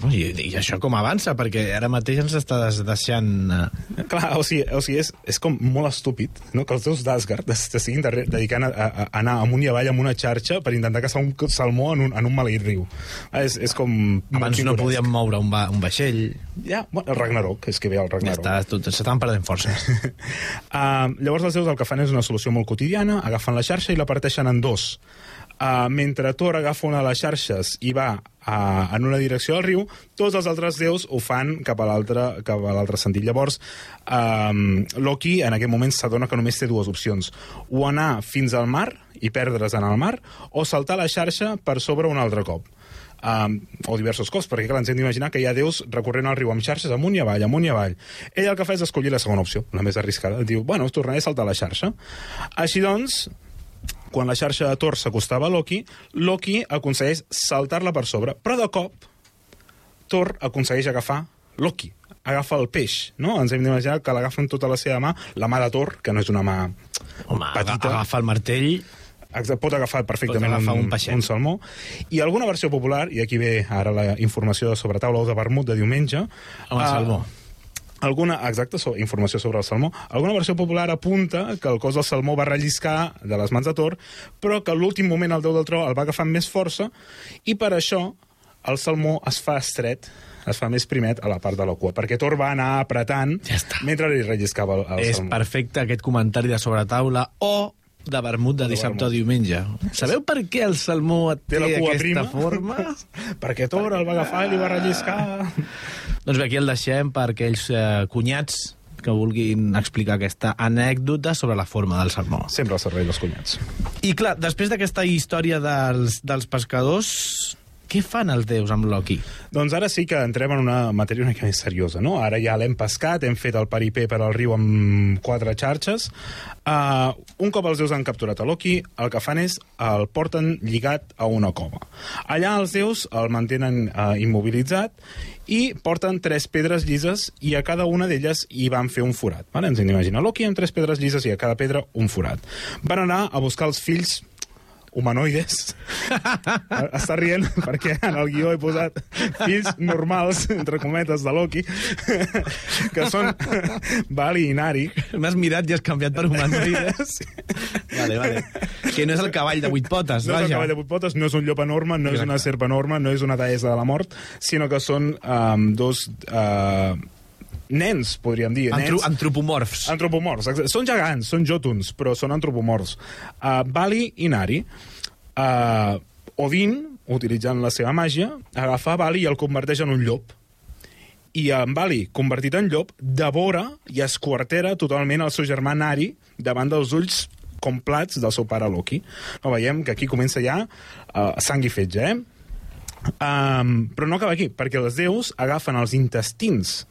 I, I això com avança? Perquè ara mateix ens estàs deixant... eh, Clar, o sigui, o sigui és, és com molt estúpid no? que els déus d'Asgard s'estiguin darrere- dedicant a, a, a anar amunt i avall amb una xarxa per intentar caçar un salmó en un, en un maleït riu. Ah, És, és com... Abans no podíem moure un, va, un vaixell. Ja, bueno, el Ragnarok, és que ve el Ja Ragnarok. està, tot, s'estan perdent forces. Uh, llavors els déus el que fan és una solució molt quotidiana, agafen la xarxa i la parteixen en dos. Uh, mentre Thor agafa una de les xarxes i va uh, en una direcció del riu, tots els altres déus ho fan cap a l'altre cap a l'altre sentit. Llavors, um, Loki en aquest moment s'adona que només té dues opcions. O anar fins al mar i perdre's en el mar, o saltar la xarxa per sobre un altre cop um, o diversos cops, perquè clar, ens hem d'imaginar que hi ha déus recorrent al riu amb xarxes amunt i avall, amunt i avall. Ell el que fa és escollir la segona opció, la més arriscada. Diu, bueno, tornaré a saltar la xarxa. Així doncs, quan la xarxa de Thor s'acostava a Loki, Loki aconsegueix saltar-la per sobre, però de cop Thor aconsegueix agafar Loki, agafa el peix, no? Ens hem d'imaginar que l'agafa amb tota la seva mà, la mà de Thor, que no és una mà Home, petita. agafa el martell... Pot agafar perfectament Pot agafar un, un un salmó. I alguna versió popular, i aquí ve ara la informació de sobre taula o de vermut de diumenge... Amb el ah, salmó. Alguna, exacte, so, informació sobre el salmó. Alguna versió popular apunta que el cos del salmó va relliscar de les mans de Thor, però que a l'últim moment el déu del tro el va agafar amb més força i per això el salmó es fa estret es fa més primet a la part de la cua, perquè Thor va anar apretant Ja està. mentre li relliscava el, el És salmó. perfecte aquest comentari de sobretaula o de vermut de dissabte o diumenge. Sabeu per què el salmó té, Té la aquesta prima. forma? perquè Thor el va agafar i li va relliscar... doncs bé, aquí el deixem per aquells eh, cunyats que vulguin explicar aquesta anècdota sobre la forma del salmó. Sempre al servei dels cunyats. I clar, després d'aquesta història dels, dels pescadors, què fan els déus amb Loki? Doncs ara sí que entrem en una matèria una mica més seriosa, no? Ara ja l'hem pescat, hem fet el peripé per al riu amb quatre xarxes. Uh, un cop els déus han capturat a Loki, el que fan és el porten lligat a una cova. Allà els déus el mantenen uh, immobilitzat i porten tres pedres llises i a cada una d'elles hi van fer un forat. Vale? Ens hem d'imaginar Loki amb tres pedres llises i a cada pedra un forat. Van anar a buscar els fills humanoides. Està rient perquè en el guió he posat fills normals, entre cometes, de Loki, que són Bali i Nari. M'has mirat i has canviat per humanoides? vale, vale. Que no és el cavall de vuit potes, No és el vaja. cavall de vuit potes, no és un llop enorme, no és una Exacte. serp enorme, no és una deessa de la mort, sinó que són um, dos... Uh, nens, podríem dir. Antro nens, antropomorfs. Antropomorfs. Són gegants, són jotuns, però són antropomorfs. Uh, Bali i Nari. Uh, Odin, utilitzant la seva màgia, agafa Bali i el converteix en un llop. I en Bali, convertit en llop, devora i esquartera totalment el seu germà Nari davant dels ulls com plats del seu pare Loki. No, veiem que aquí comença ja uh, sang i fetge, eh? Um, però no acaba aquí, perquè els déus agafen els intestins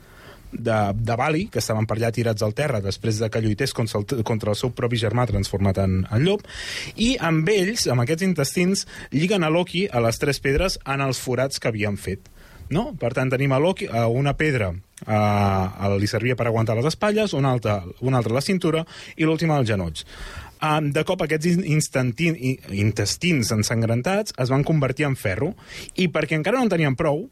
de, de Bali, que estaven per allà tirats al terra després de que lluités contra el, contra el seu propi germà transformat en, en llop, i amb ells, amb aquests intestins, lliguen a Loki a les tres pedres en els forats que havien fet. No? Per tant, tenim a Loki, a una pedra uh, li servia per aguantar les espatlles, una altra, una altra a la cintura i l'última als genolls. Um, de cop aquests intestins ensangrentats es van convertir en ferro i perquè encara no en tenien prou,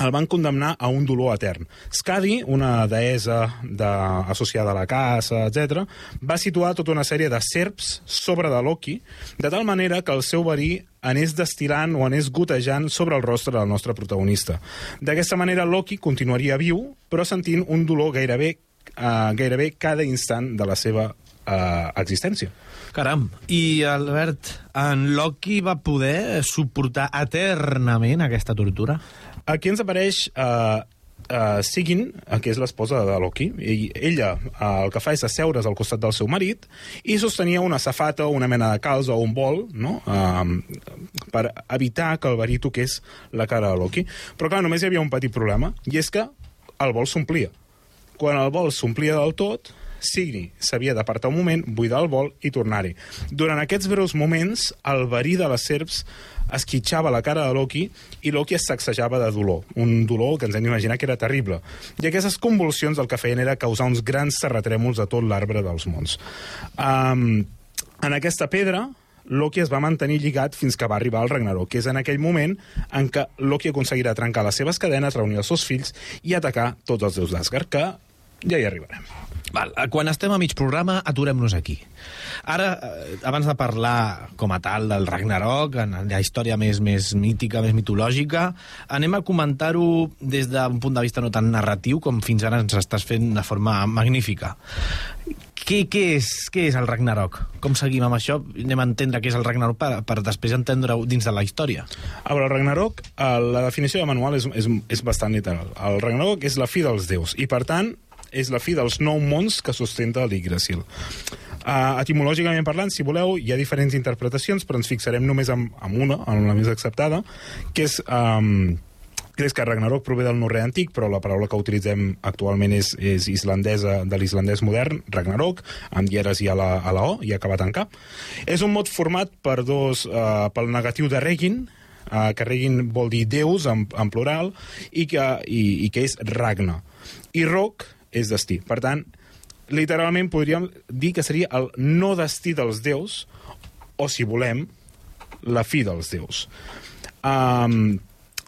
el van condemnar a un dolor etern. Skadi, una deessa de, associada a la caça, etc., va situar tota una sèrie de serps sobre de Loki, de tal manera que el seu verí anés destil·lant o anés gotejant sobre el rostre del nostre protagonista. D'aquesta manera, Loki continuaria viu, però sentint un dolor gairebé, uh, gairebé cada instant de la seva uh, existència. Caram. I, Albert, en Loki va poder suportar eternament aquesta tortura? Aquí ens apareix uh, uh, Sigyn, que és l'esposa de Loki, i ella uh, el que fa és asseure's al costat del seu marit i sostenia una safata o una mena de calç o un bol no? uh, per evitar que el verí toqués la cara de Loki. Però clar, només hi havia un petit problema, i és que el bol s'omplia. Quan el bol s'omplia del tot, Signy s'havia d'apartar un moment, buidar el bol i tornar-hi. Durant aquests breus moments, el verí de les serps esquitxava la cara de Loki i Loki es sacsejava de dolor. Un dolor que ens hem d'imaginar que era terrible. I aquestes convulsions el que feien era causar uns grans terratrèmols a tot l'arbre dels mons. Um, en aquesta pedra, Loki es va mantenir lligat fins que va arribar al Ragnarok, que és en aquell moment en què Loki aconseguirà trencar les seves cadenes, reunir els seus fills i atacar tots els déus d'Asgard, que ja hi arribarem. Val, eh, quan estem a mig programa, aturem-nos aquí. Ara, eh, abans de parlar com a tal del Ragnarok, en la història més, més mítica, més mitològica, anem a comentar-ho des d'un punt de vista no tan narratiu com fins ara ens estàs fent de forma magnífica. Què, què, és, què és el Ragnarok? Com seguim amb això? Anem a entendre què és el Ragnarok per, per després entendre-ho dins de la història. A veure, el Ragnarok, eh, la definició de manual és, és, és bastant literal. El Ragnarok és la fi dels déus, i per tant és la fi dels nou mons que sustenta l'Yggdrasil. Uh, etimològicament parlant, si voleu, hi ha diferents interpretacions, però ens fixarem només en, en una, en la més acceptada, que és... Um, és que Ragnarok prové del norrè antic, però la paraula que utilitzem actualment és, és islandesa, de l'islandès modern, Ragnarok, amb dieres i a la, a la O, i acabat en K. És un mot format per dos, uh, pel negatiu de Regin, uh, que Regin vol dir déus en, en plural, i que, i, i que és Ragna. I Rok és destí. Per tant, literalment podríem dir que seria el no destí dels déus, o, si volem, la fi dels déus. Um,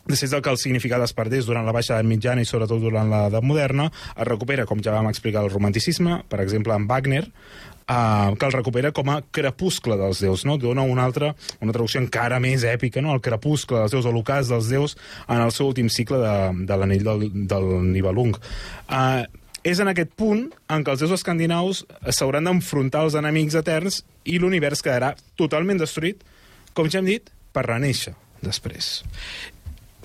Després del que el significat es perdés durant la baixa edat mitjana i sobretot durant l'edat moderna, es recupera, com ja vam explicar, el romanticisme, per exemple, en Wagner, uh, que el recupera com a crepuscle dels déus, no? Dona una altra, una traducció encara més èpica, no? El crepuscle dels déus, o l'ocàs dels déus en el seu últim cicle de, de l'anell del, del Nibelung. Uh, és en aquest punt en què els déus escandinaus s'hauran d'enfrontar als enemics eterns i l'univers quedarà totalment destruït, com ja hem dit, per reneixer després.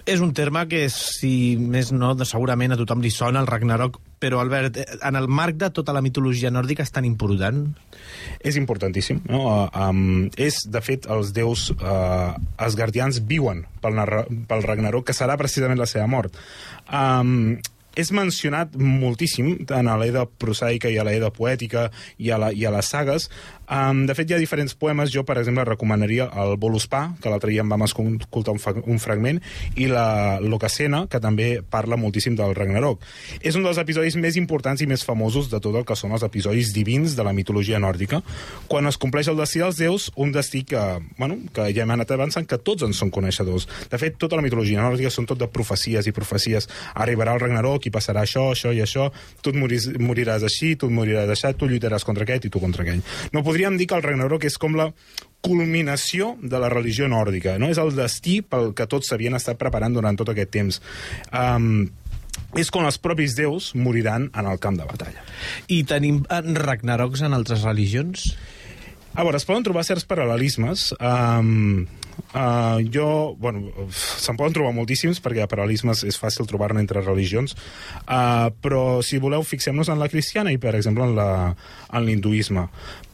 És un terme que, si més no, de segurament a tothom li sona, el Ragnarok, però, Albert, eh, en el marc de tota la mitologia nòrdica és tan important? És importantíssim. No? Uh, um, és, de fet, els déus uh, asgardians viuen pel, pel Ragnarok, que serà precisament la seva mort. Um, és mencionat moltíssim a l'Eda prosaica i a l'Eda poètica i a, la, i a les sagues. Um, de fet, hi ha diferents poemes. Jo, per exemple, recomanaria el Voluspa, que l'altre dia en vam escoltar un, un fragment, i la Locacena, que també parla moltíssim del Ragnarok. És un dels episodis més importants i més famosos de tot el que són els episodis divins de la mitologia nòrdica. Quan es compleix el destí dels déus, un destí que, bueno, que ja hem anat avançant, que tots en són coneixedors. De fet, tota la mitologia nòrdica són tot de profecies i profecies. Arribarà el Ragnarok passarà això, això i això, tu et moris, moriràs així, tu et moriràs així, tu lluitaràs contra aquest i tu contra aquell. No podríem dir que el Ragnarok és com la culminació de la religió nòrdica, no? És el destí pel que tots s'havien estat preparant durant tot aquest temps. Um, és quan els propis déus moriran en el camp de batalla. I tenim eh, Ragnaroks en altres religions? A veure, es poden trobar certs paral·lelismes. Um, uh, jo, bueno, se'n poden trobar moltíssims perquè paral·lelismes és fàcil trobar-ne entre religions, uh, però si voleu fixem-nos en la cristiana i, per exemple, en l'hinduisme.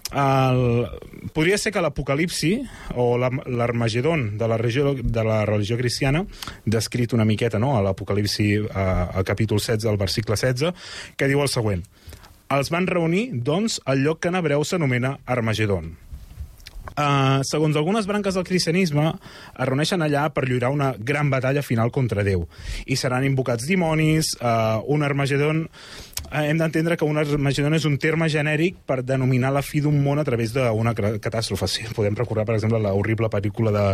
El, podria ser que l'Apocalipsi o la- l'Armagedon de, la religió, de la religió cristiana, descrit una miqueta no, a l'Apocalipsi, eh, al capítol 16, al versicle 16, que diu el següent. Els van reunir, doncs, al lloc que en hebreu s'anomena Armagedon. Uh, segons algunes branques del cristianisme, es reuneixen allà per lluitar una gran batalla final contra Déu. I seran invocats dimonis, uh, un Armagedon eh, hem d'entendre que un Armagedon és un terme genèric per denominar la fi d'un món a través d'una catàstrofe. Sí, podem recordar, per exemple, la horrible pel·lícula de,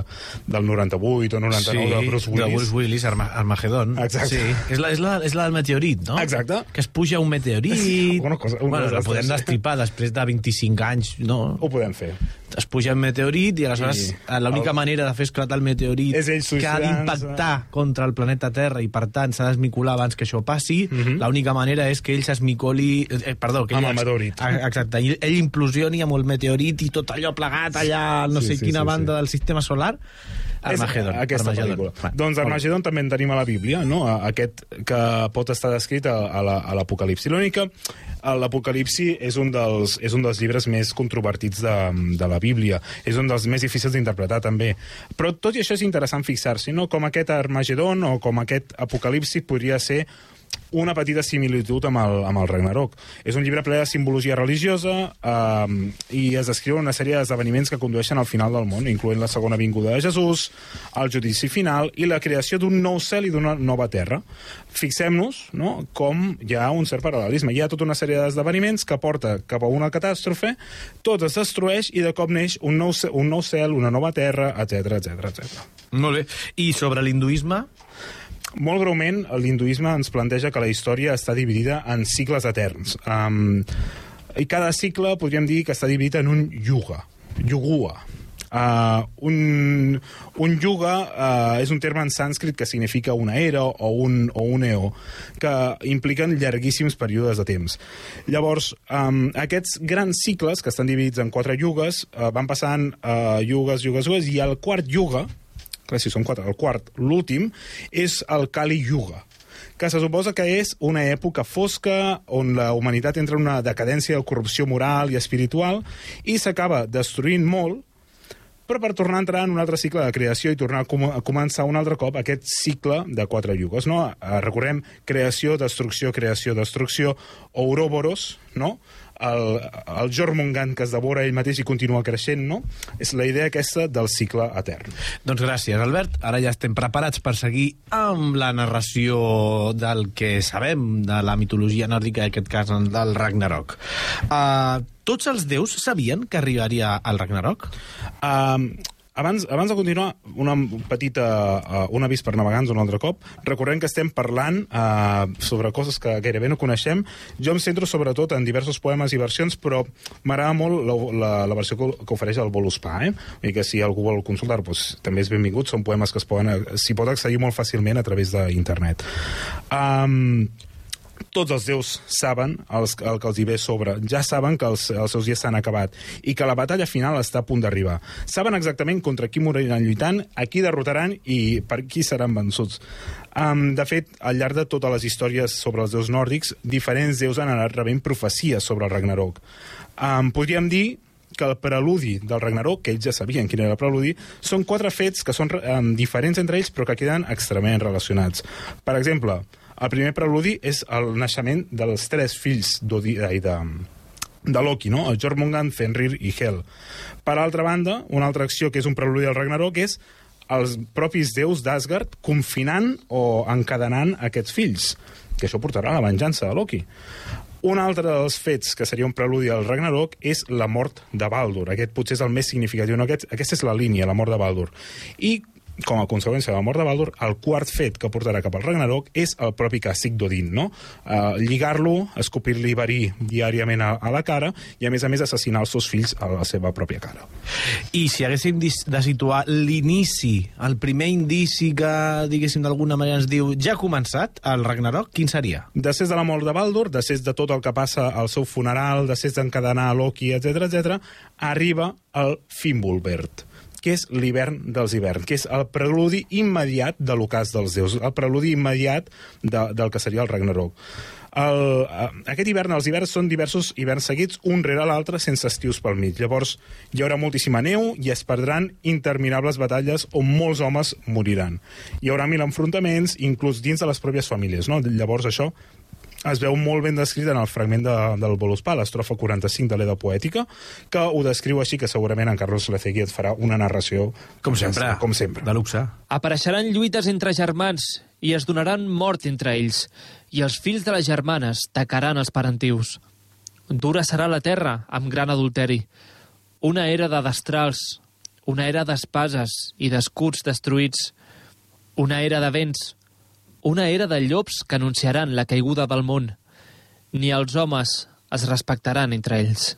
del 98 o 99 de Bruce Willis. de Bruce Willis, Arma Armagedon. Exacte. Sí. És, la, és, la, és la del meteorit, no? Exacte. Que es puja un meteorit... Una cosa- una bueno, cosa la podem destripar després de 25 anys, no? Ho podem fer. es puja un meteorit i aleshores I eh, l'única el- manera de fer esclatar el meteorit És ell que ha d'impactar contra el planeta Terra i per tant s'ha d'esmicolar abans que això passi, Mhm. l'única manera és que ell s'esmicoli... Eh, perdó, que Amb ell, el meteorit. Exacte, ell, ell implosioni amb el meteorit i tot allò plegat allà, no Sí, sé sí, quina sí, banda sí. del sistema solar. Armagedon. És aquesta Armagedon. pel·lícula. Va, doncs. Armagedon també en tenim a la Bíblia, no? A- aquest que pot estar descrit a, a la- l'Apocalipsi. L'única, a l'Apocalipsi és, un dels, és un dels llibres més controvertits de, de la Bíblia. És un dels més difícils d'interpretar, també. Però tot i això és interessant fixar-s'hi, no? Com aquest Armagedon o com aquest Apocalipsi podria ser una petita similitud amb el, amb el Ragnarok. És un llibre ple de simbologia religiosa eh, i es descriu una sèrie d'esdeveniments que condueixen al final del món, incloent la segona vinguda de Jesús, el judici final i la creació d'un nou cel i d'una nova terra. Fixem-nos no, com hi ha un cert paral·lelisme. Hi ha tota una sèrie d'esdeveniments que porta cap a una catàstrofe, tot es destrueix i de cop neix un nou, un nou cel, una nova terra, etc etc etc. Molt bé. I sobre l'hinduisme? Molt breument, l'hinduisme ens planteja que la història està dividida en cicles eterns. Um, I cada cicle podríem dir que està dividit en un yuga, yugua. Uh, un, un yuga uh, és un terme en sànscrit que significa una era o un, o un eó, que impliquen llarguíssims períodes de temps. Llavors, um, aquests grans cicles, que estan dividits en quatre yugues, uh, van passant uh, yugues, yugues, yugues, i el quart yuga, clar, si són quatre, el quart, l'últim, és el Kali Yuga, que se suposa que és una època fosca on la humanitat entra en una decadència de corrupció moral i espiritual i s'acaba destruint molt, però per tornar a entrar en un altre cicle de creació i tornar a, com a començar un altre cop aquest cicle de quatre yugues, no? Eh, Recordem creació, destrucció, creació, destrucció, Ouroboros, no? El, el Jormungand que es devora ell mateix i continua creixent, no? És la idea aquesta del cicle etern. Doncs gràcies, Albert. Ara ja estem preparats per seguir amb la narració del que sabem de la mitologia nòrdica, en aquest cas del Ragnarok. Uh, tots els déus sabien que arribaria al Ragnarok? Um, abans, abans de continuar, una petita, uh, un avís per navegants un altre cop. Recordem que estem parlant uh, sobre coses que gairebé no coneixem. Jo em centro sobretot en diversos poemes i versions, però m'agrada molt la, la, la versió que, que ofereix el Voluspa. Eh? I que si algú vol consultar, doncs, també és benvingut. Són poemes que poden, s'hi pot accedir molt fàcilment a través d'internet. Um, tots els déus saben els, el que els hi ve sobre. Ja saben que els, els seus dies s'han acabat i que la batalla final està a punt d'arribar. Saben exactament contra qui moriran lluitant, a qui derrotaran i per qui seran vençuts. Um, de fet, al llarg de totes les històries sobre els déus nòrdics, diferents déus han anat rebent profecies sobre el Ragnarok. Um, podríem dir que el preludi del Ragnarok, que ells ja sabien quin era el preludi, són quatre fets que són um, diferents entre ells però que queden extremament relacionats. Per exemple, el primer preludi és el naixement dels tres fills d'Odi- ai, de, de Loki, no? Jormungand, Fenrir i Hel. Per altra banda, una altra acció que és un preludi al Ragnarok és els propis déus d'Asgard confinant o encadenant aquests fills, que això portarà a la venjança de Loki. Un altre dels fets que seria un preludi al Ragnarok és la mort de Baldur. Aquest potser és el més significatiu. No? Aquest, aquesta és la línia, la mort de Baldur. I com a conseqüència de la mort de Baldur, el quart fet que portarà cap al Ragnarok és el propi càstig d'Odin, no? Uh, Lligar-lo, escopir-li verí diàriament a, a la cara i, a més a més, assassinar els seus fills a la seva pròpia cara. I si haguéssim de situar l'inici, el primer indici que, diguéssim, d'alguna manera ens diu ja ha començat el Ragnarok, quin seria? Després de la mort de Baldur, després de tot el que passa al seu funeral, després d'encadenar Loki, etc etc, arriba el Fimbulvert que és l'hivern dels hiverns, que és el preludi immediat de l'ocàs dels déus, el preludi immediat de, del que seria el Ragnarok. El, eh, aquest hivern, els hiverns són diversos hiverns seguits, un rere l'altre, sense estius pel mig. Llavors, hi haurà moltíssima neu i es perdran interminables batalles on molts homes moriran. Hi haurà mil enfrontaments, inclús dins de les pròpies famílies. No? Llavors, això es veu molt ben descrit en el fragment de, del Voluspa, l'estrofa 45 de l'Eda Poètica, que ho descriu així que segurament en Carlos Lecegui et farà una narració... Com sempre. Com sempre. De luxe. Apareixeran lluites entre germans i es donaran mort entre ells, i els fills de les germanes tacaran els parentius. Dura serà la terra amb gran adulteri, una era de destrals, una era d'espases i d'escuts destruïts, una era de vents, una era de llops que anunciaran la caiguda del món. Ni els homes es respectaran entre ells.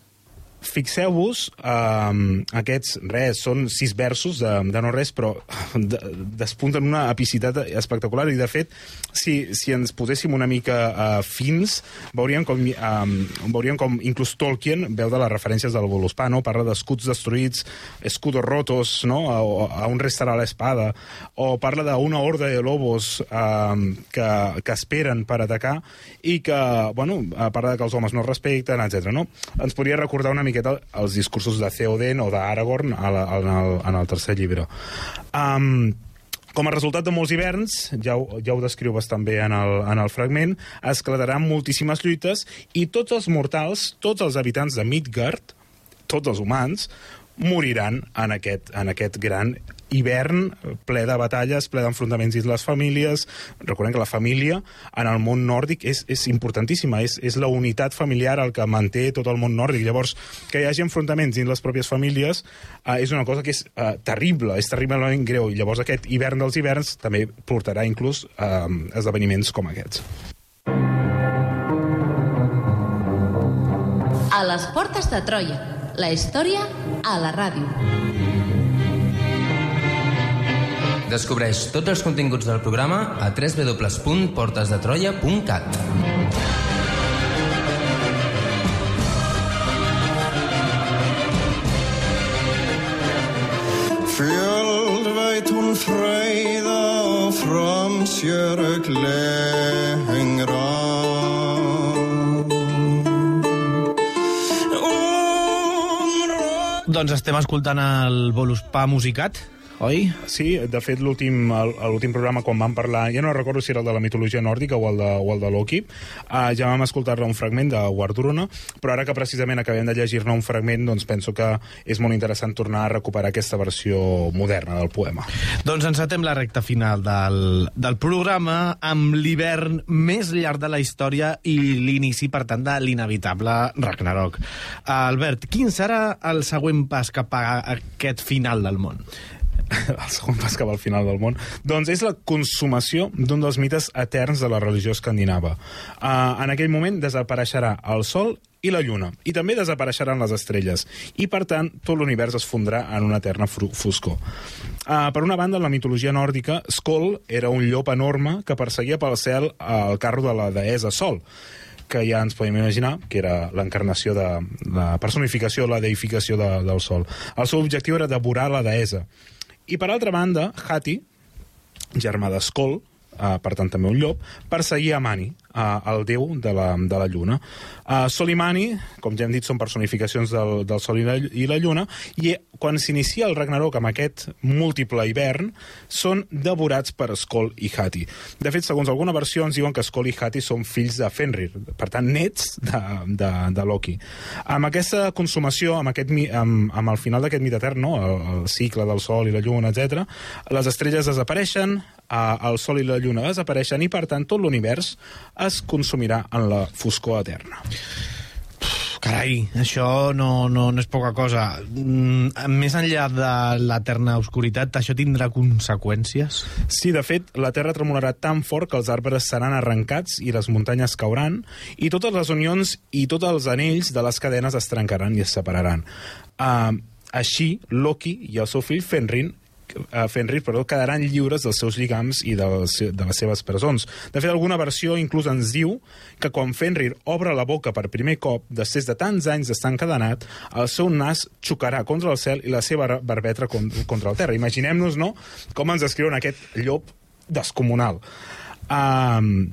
Fixeu-vos, um, aquests, res, són sis versos de, de no res, però de, despunten una epicitat espectacular i, de fet, si, si ens poséssim una mica uh, fins, veuríem com, um, veuríem com inclús Tolkien veu de les referències del Volospano, parla d'escuts destruïts, escudos rotos, no? a, a un restarà l'espada, o parla d'una horda de lobos um, que, que esperen per atacar i que, bueno, parla que els homes no es respecten, etc. No? Ens podria recordar una miqueta els discursos de Theoden o d'Aragorn en, el, en el tercer llibre. Um, com a resultat de molts hiverns, ja ho, ja ho bastant bé en el, en el fragment, esclataran moltíssimes lluites i tots els mortals, tots els habitants de Midgard, tots els humans, moriran en aquest, en aquest gran hivern ple de batalles, ple d'enfrontaments dins les famílies. Recordem que la família en el món nòrdic és, és importantíssima, és, és la unitat familiar el que manté tot el món nòrdic. Llavors, que hi hagi enfrontaments dins les pròpies famílies eh, és una cosa que és eh, terrible, és terriblement greu. I llavors aquest hivern dels hiverns també portarà inclús eh, esdeveniments com aquests. A les portes de Troia. La història a la ràdio. Descobreix tots els continguts del programa a www.portesdetroia.cat. Fjöld veit hún freyða og framsjöru Doncs estem escoltant el Voluspa musicat, oi? Sí, de fet, l'últim programa, quan vam parlar, ja no recordo si era el de la mitologia nòrdica o el de, o el de Loki, uh, ja vam escoltar-ne un fragment de Wardurona, però ara que precisament acabem de llegir-ne un fragment, doncs penso que és molt interessant tornar a recuperar aquesta versió moderna del poema. Doncs encetem la recta final del, del programa amb l'hivern més llarg de la història i l'inici, per tant, de l'inevitable Ragnarok. Albert, quin serà el següent pas cap a aquest final del món? el segon pas cap al final del món, doncs és la consumació d'un dels mites eterns de la religió escandinava. Uh, en aquell moment desapareixerà el Sol i la Lluna, i també desapareixeran les estrelles, i per tant tot l'univers es fondrà en una eterna foscor. Uh, per una banda, en la mitologia nòrdica, Skoll era un llop enorme que perseguia pel cel el carro de la deessa Sol, que ja ens podem imaginar que era l'encarnació de la personificació, la deificació de, del sol. El seu objectiu era devorar la deessa. I per altra banda, Hati, germà d'Escol, uh, per tant també un llop, perseguia Mani, uh, el déu de la, de la lluna. Uh, Sol i Mani, com ja hem dit, són personificacions del, del sol i la, i la lluna, i quan s'inicia el Ragnarok amb aquest múltiple hivern, són devorats per Skoll i Hati. De fet, segons alguna versió, ens diuen que Skoll i Hati són fills de Fenrir, per tant, nets de, de, de Loki. Amb aquesta consumació, amb, aquest, amb, amb el final d'aquest mite etern, no? el, el cicle del Sol i la Lluna, etc, les estrelles desapareixen, eh, el Sol i la Lluna desapareixen, i per tant tot l'univers es consumirà en la foscor eterna. Carai, això no, no, no és poca cosa. Mm, més enllà de l'eterna oscuritat, això tindrà conseqüències? Sí, de fet, la Terra tremolarà tan fort que els arbres seran arrencats i les muntanyes cauran, i totes les unions i tots els anells de les cadenes es trencaran i es separaran. Uh, així, Loki i el seu fill Fenrir uh, Fenrir, perdó, quedaran lliures dels seus lligams i dels, de les seves presons. De fet, alguna versió inclús ens diu que quan Fenrir obre la boca per primer cop, després de tants anys d'estar encadenat, el seu nas xocarà contra el cel i la seva barbetra con- contra el terra. Imaginem-nos, no?, com ens descriuen aquest llop descomunal. Um,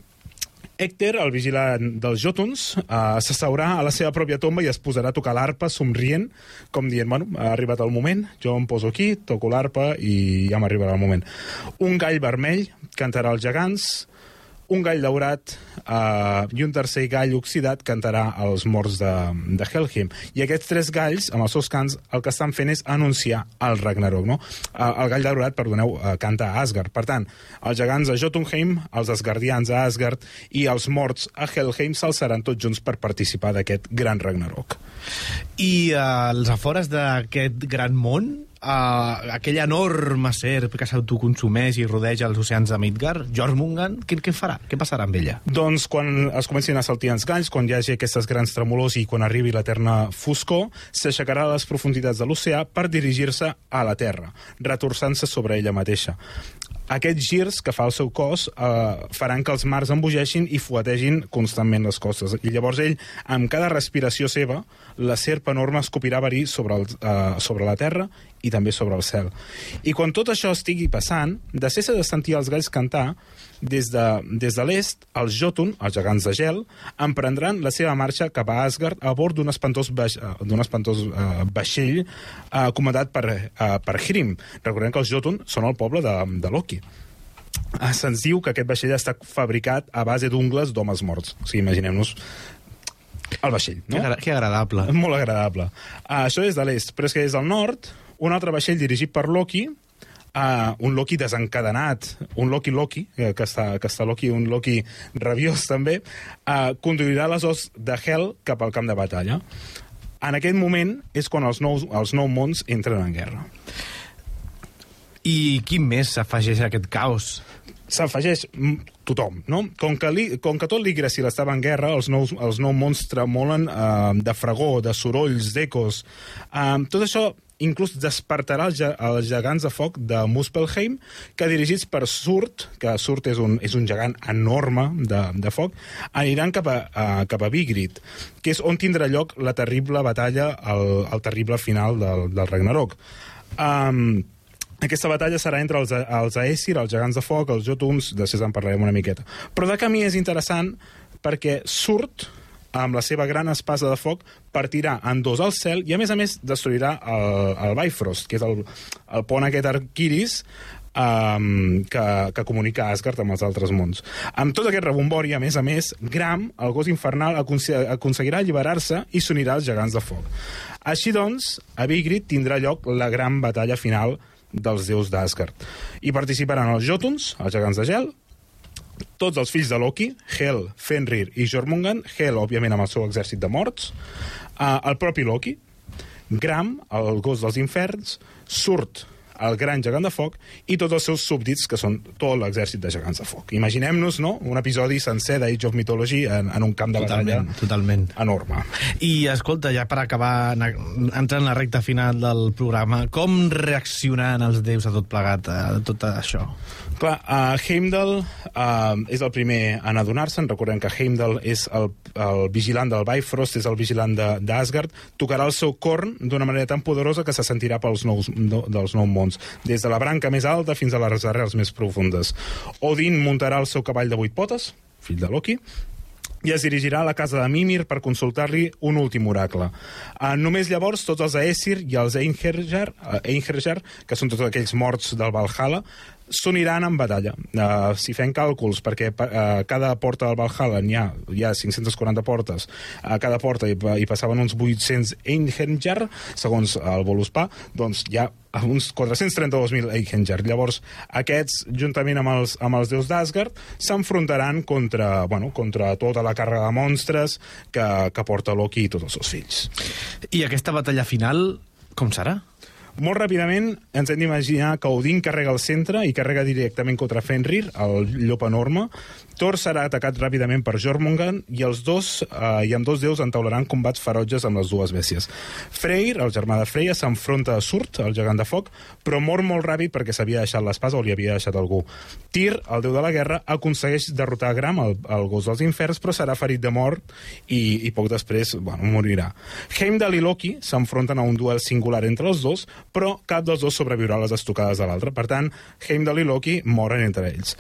Hector, el vigilant dels Jotuns, uh, s'asseurà a la seva pròpia tomba i es posarà a tocar l'arpa somrient, com dient, bueno, ha arribat el moment, jo em poso aquí, toco l'arpa i ja m'arribarà el moment. Un gall vermell cantarà als gegants, un gall daurat uh, i un tercer gall oxidat cantarà els morts de, de Helheim. I aquests tres galls, amb els seus cants, el que estan fent és anunciar el Ragnarok. No? Uh, el gall daurat, perdoneu, uh, canta a Asgard. Per tant, els gegants a Jotunheim, els asgardians a Asgard i els morts a Helheim s'alçaran tots junts per participar d'aquest gran Ragnarok. I uh, als afores d'aquest gran món, uh, aquell enorme serp que s'autoconsumeix i rodeja els oceans de Midgard, Jormungand, què, què farà? Què passarà amb ella? Doncs quan es comencin a saltir els galls, quan hi hagi aquestes grans tremolors i quan arribi l'eterna foscor, s'aixecarà a les profunditats de l'oceà per dirigir-se a la Terra, retorçant-se sobre ella mateixa. Aquests girs que fa el seu cos eh, faran que els mars embogeixin i fuetegin constantment les costes. I llavors ell, amb cada respiració seva, la serp enorme escopirà verí sobre, el, eh, sobre la terra i també sobre el cel. I quan tot això estigui passant, de cessa de sentir els galls cantar, des de, des de l'est, els Jotun, els gegants de gel, emprendran la seva marxa cap a Asgard a bord d'un espantós, baix, eh, d'un espantós uh, vaixell uh, comandat per, uh, per Hrim. Recordem que els Jotun són el poble de, de Loki. Uh, Se'ns diu que aquest vaixell està fabricat a base d'ungles d'homes morts. O sigui, imaginem-nos el vaixell, no? Que, agra que agradable. Molt agradable. Uh, això és de l'est, però és que des del nord, un altre vaixell dirigit per Loki, uh, un Loki desencadenat, un Loki Loki, eh, que està, que està Loki, un Loki rabiós també, uh, conduirà les os de Hel cap al camp de batalla. En aquest moment és quan els nous, els nou mons entren en guerra. I qui més s'afegeix a aquest caos? s'afegeix mm, tothom, no? Com que, li, com que tot l'Yggdrasil estava en guerra, els nous, els nous mons tremolen eh, de fregor, de sorolls, d'ecos. Eh, tot això inclús despertarà els, els gegants de foc de Muspelheim, que dirigits per Surt, que Surt és un, és un gegant enorme de, de foc, aniran cap a, a, cap a Vigrid, que és on tindrà lloc la terrible batalla, el, el terrible final del, del Ragnarok. Um, aquesta batalla serà entre els, els Aesir, els gegants de foc, els Jotuns, després en parlarem una miqueta. Però de camí és interessant perquè surt amb la seva gran espasa de foc, partirà en dos al cel i, a més a més, destruirà el, el Bifrost, que és el, el pont aquest Arquiris, um, que, que comunica Asgard amb els altres mons. Amb tot aquest rebombori, a més a més, Gram, el gos infernal, aconse aconseguirà alliberar-se i s'unirà als gegants de foc. Així doncs, a Vigrid tindrà lloc la gran batalla final dels déus d'Asgard. Hi participaran els Jotuns, els gegants de gel, tots els fills de Loki, Hel, Fenrir i Jormungand, Hel, òbviament, amb el seu exèrcit de morts, uh, el propi Loki, Gram, el gos dels inferns, Surt, el gran gegant de foc, i tots els seus súbdits, que són tot l'exèrcit de gegants de foc. Imaginem-nos, no?, un episodi sencer d'Age of Mythology en, en un camp de Totalment, batalla totalment. enorme. I, escolta, ja per acabar, entrant en la recta final del programa, com reaccionaran els déus a tot plegat, a tot això? Clar, uh, Heimdall uh, és el primer en adonar-se'n. Recordem que Heimdall és el, el vigilant del Bifrost, és el vigilant d'Asgard. Tocarà el seu corn d'una manera tan poderosa que se sentirà pels nous, no, dels nous mons, des de la branca més alta fins a les arrels més profundes. Odin muntarà el seu cavall de vuit potes, fill de Loki, i es dirigirà a la casa de Mimir per consultar-li un últim oracle. Uh, només llavors tots els Aesir i els Einherjar, uh, Einherjar que són tots aquells morts del Valhalla, s'uniran en batalla. Uh, si fem càlculs, perquè uh, cada porta del Valhalla n'hi ha, hi ha 540 portes, a cada porta hi, hi passaven uns 800 Einherjar, segons el Voluspa, doncs hi ha uns 432.000 Einherjar. Llavors, aquests, juntament amb els, amb els déus d'Asgard, s'enfrontaran contra, bueno, contra tota la càrrega de monstres que, que porta Loki i tots els seus fills. I aquesta batalla final, com serà? Molt ràpidament ens hem d'imaginar que Odin carrega al centre i carrega directament contra Fenrir, el llop enorme. Thor serà atacat ràpidament per Jormungand i els dos, eh, i amb dos déus entaularan combats ferotges amb les dues bèsties. Freyr, el germà de Freya, s'enfronta a Surt, el gegant de foc, però mor molt ràpid perquè s'havia deixat l'espasa o li havia deixat algú. Tyr, el déu de la guerra, aconsegueix derrotar Gram, el, el gos dels inferns, però serà ferit de mort i, i poc després bueno, morirà. Heimdall i Loki s'enfronten a un duel singular entre els dos, però cap dels dos sobreviurà a les estocades de l'altre. Per tant, Heimdall i Loki moren entre ells.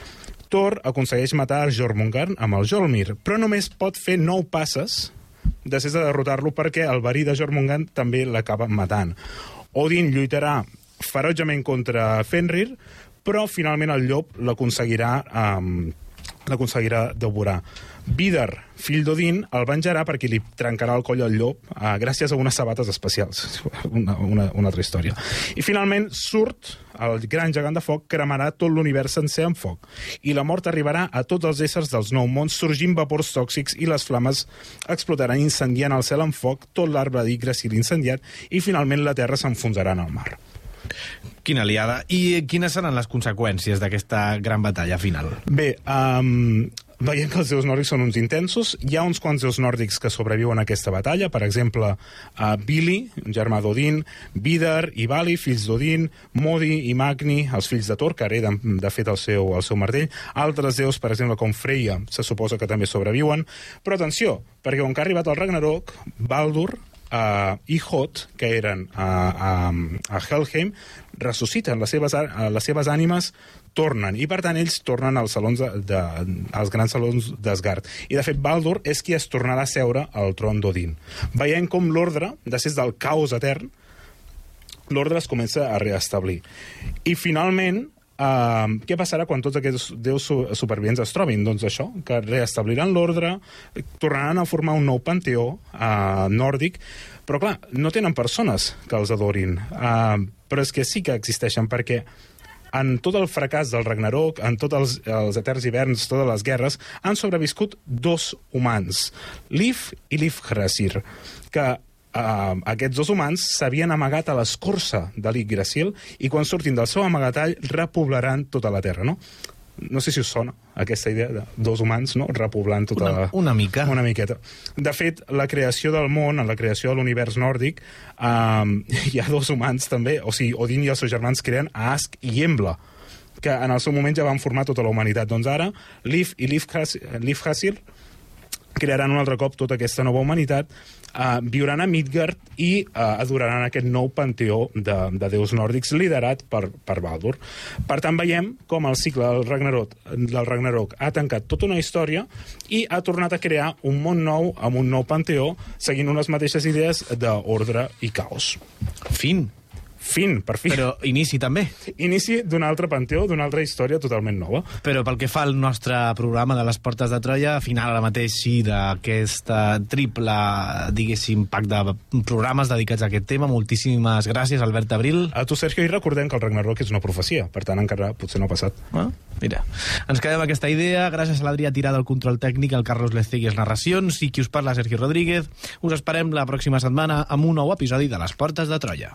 Thor aconsegueix matar Jormungand amb el Jolmir, però només pot fer nou passes després de derrotar-lo perquè el verí de Jormungand també l'acaba matant. Odin lluitarà ferotgement contra Fenrir, però finalment el llop l'aconseguirà um, l'aconseguirà devorar. Vidar, fill d'Odin, el venjarà perquè li trencarà el coll al llop eh, gràcies a unes sabates especials. Una, una, una altra història. I finalment, Surt, el gran gegant de foc, cremarà tot l'univers sencer amb foc. I la mort arribarà a tots els éssers dels nou mons, sorgint vapors tòxics i les flames explotaran incendiant el cel amb foc, tot l'arbre d'Yggdrasil incendiat i finalment la terra s'enfonsarà en el mar. Quina liada. I quines seran les conseqüències d'aquesta gran batalla final? Bé, um, veiem que els déus nòrdics són uns intensos. Hi ha uns quants déus nòrdics que sobreviuen a aquesta batalla. Per exemple, uh, Billy, un germà d'Odin, Vidar i Vali, fills d'Odin, Modi i Magni, els fills de Thor, que hereden, de fet, el seu, el seu martell. Altres déus, per exemple, com Freya, se suposa que també sobreviuen. Però atenció, perquè on que ha arribat el Ragnarok, Baldur, uh, i Hot, que eren a, a, a Helheim, ressusciten les seves, a- les seves ànimes tornen, i per tant ells tornen als salons de, de, als grans salons d'Asgard. I de fet Baldur és qui es tornarà a seure al tron d'Odin. Veiem com l'ordre, després del caos etern, l'ordre es comença a reestablir. I finalment, Uh, què passarà quan tots aquests déus su supervivents es trobin? Doncs això, que reestabliran l'ordre, tornaran a formar un nou panteó uh, nòrdic, però clar, no tenen persones que els adorin. Uh, però és que sí que existeixen, perquè en tot el fracàs del Ragnarok, en tots els, els eterns hiverns, totes les guerres, han sobreviscut dos humans, Lif i Lif Hrasir, que Uh, aquests dos humans s'havien amagat a l'escorça de l'Yggdrasil i quan surtin del seu amagatall repoblaran tota la Terra, no? No sé si us sona aquesta idea de dos humans no? repoblant tota Una- una mica. Una miqueta. De fet, la creació del món, en la creació de l'univers nòrdic, um, hi ha dos humans també, o sigui, Odin i els seus germans creen Ask i Embla, que en el seu moment ja van formar tota la humanitat. Doncs ara, Lif i Lif Hasir crearan un altre cop tota aquesta nova humanitat, uh, viuran a Midgard i uh, adoraran aquest nou panteó de, de déus nòrdics liderat per, per Baldur. Per tant, veiem com el cicle del Ragnarok, del Ragnarok ha tancat tota una història i ha tornat a crear un món nou amb un nou panteó seguint unes mateixes idees d'ordre i caos. Fin. Fin, per fi. Però inici també. Inici d'un altre panteó, d'una altra història totalment nova. Però pel que fa al nostre programa de les Portes de Troia, final ara mateix sí d'aquest eh, triple, diguéssim, pack de programes dedicats a aquest tema. Moltíssimes gràcies, Albert Abril. A tu, Sergio, i recordem que el Ragnarok és una profecia, per tant encara potser no ha passat. Ah, mira, ens quedem amb aquesta idea. Gràcies a l'Adrià Tirada, el control tècnic, al Carlos Lecegui, les narracions, i qui us parla, Sergi Rodríguez. Us esperem la pròxima setmana amb un nou episodi de les Portes de Troia.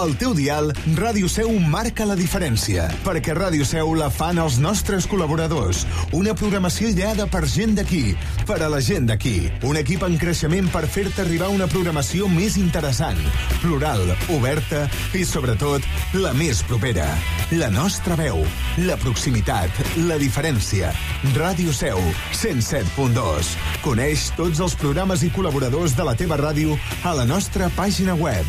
Al teu dial, Ràdio Seu marca la diferència, perquè Ràdio Seu la fan els nostres col·laboradors. Una programació ideada per gent d'aquí, per a la gent d'aquí. Un equip en creixement per fer-te arribar una programació més interessant, plural, oberta i, sobretot, la més propera. La nostra veu, la proximitat, la diferència. Ràdio Seu, 107.2. Coneix tots els programes i col·laboradors de la teva ràdio a la nostra pàgina web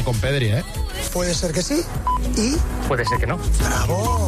Con Pedri, ¿eh? Puede ser que sí y Puede ser que no. bravo.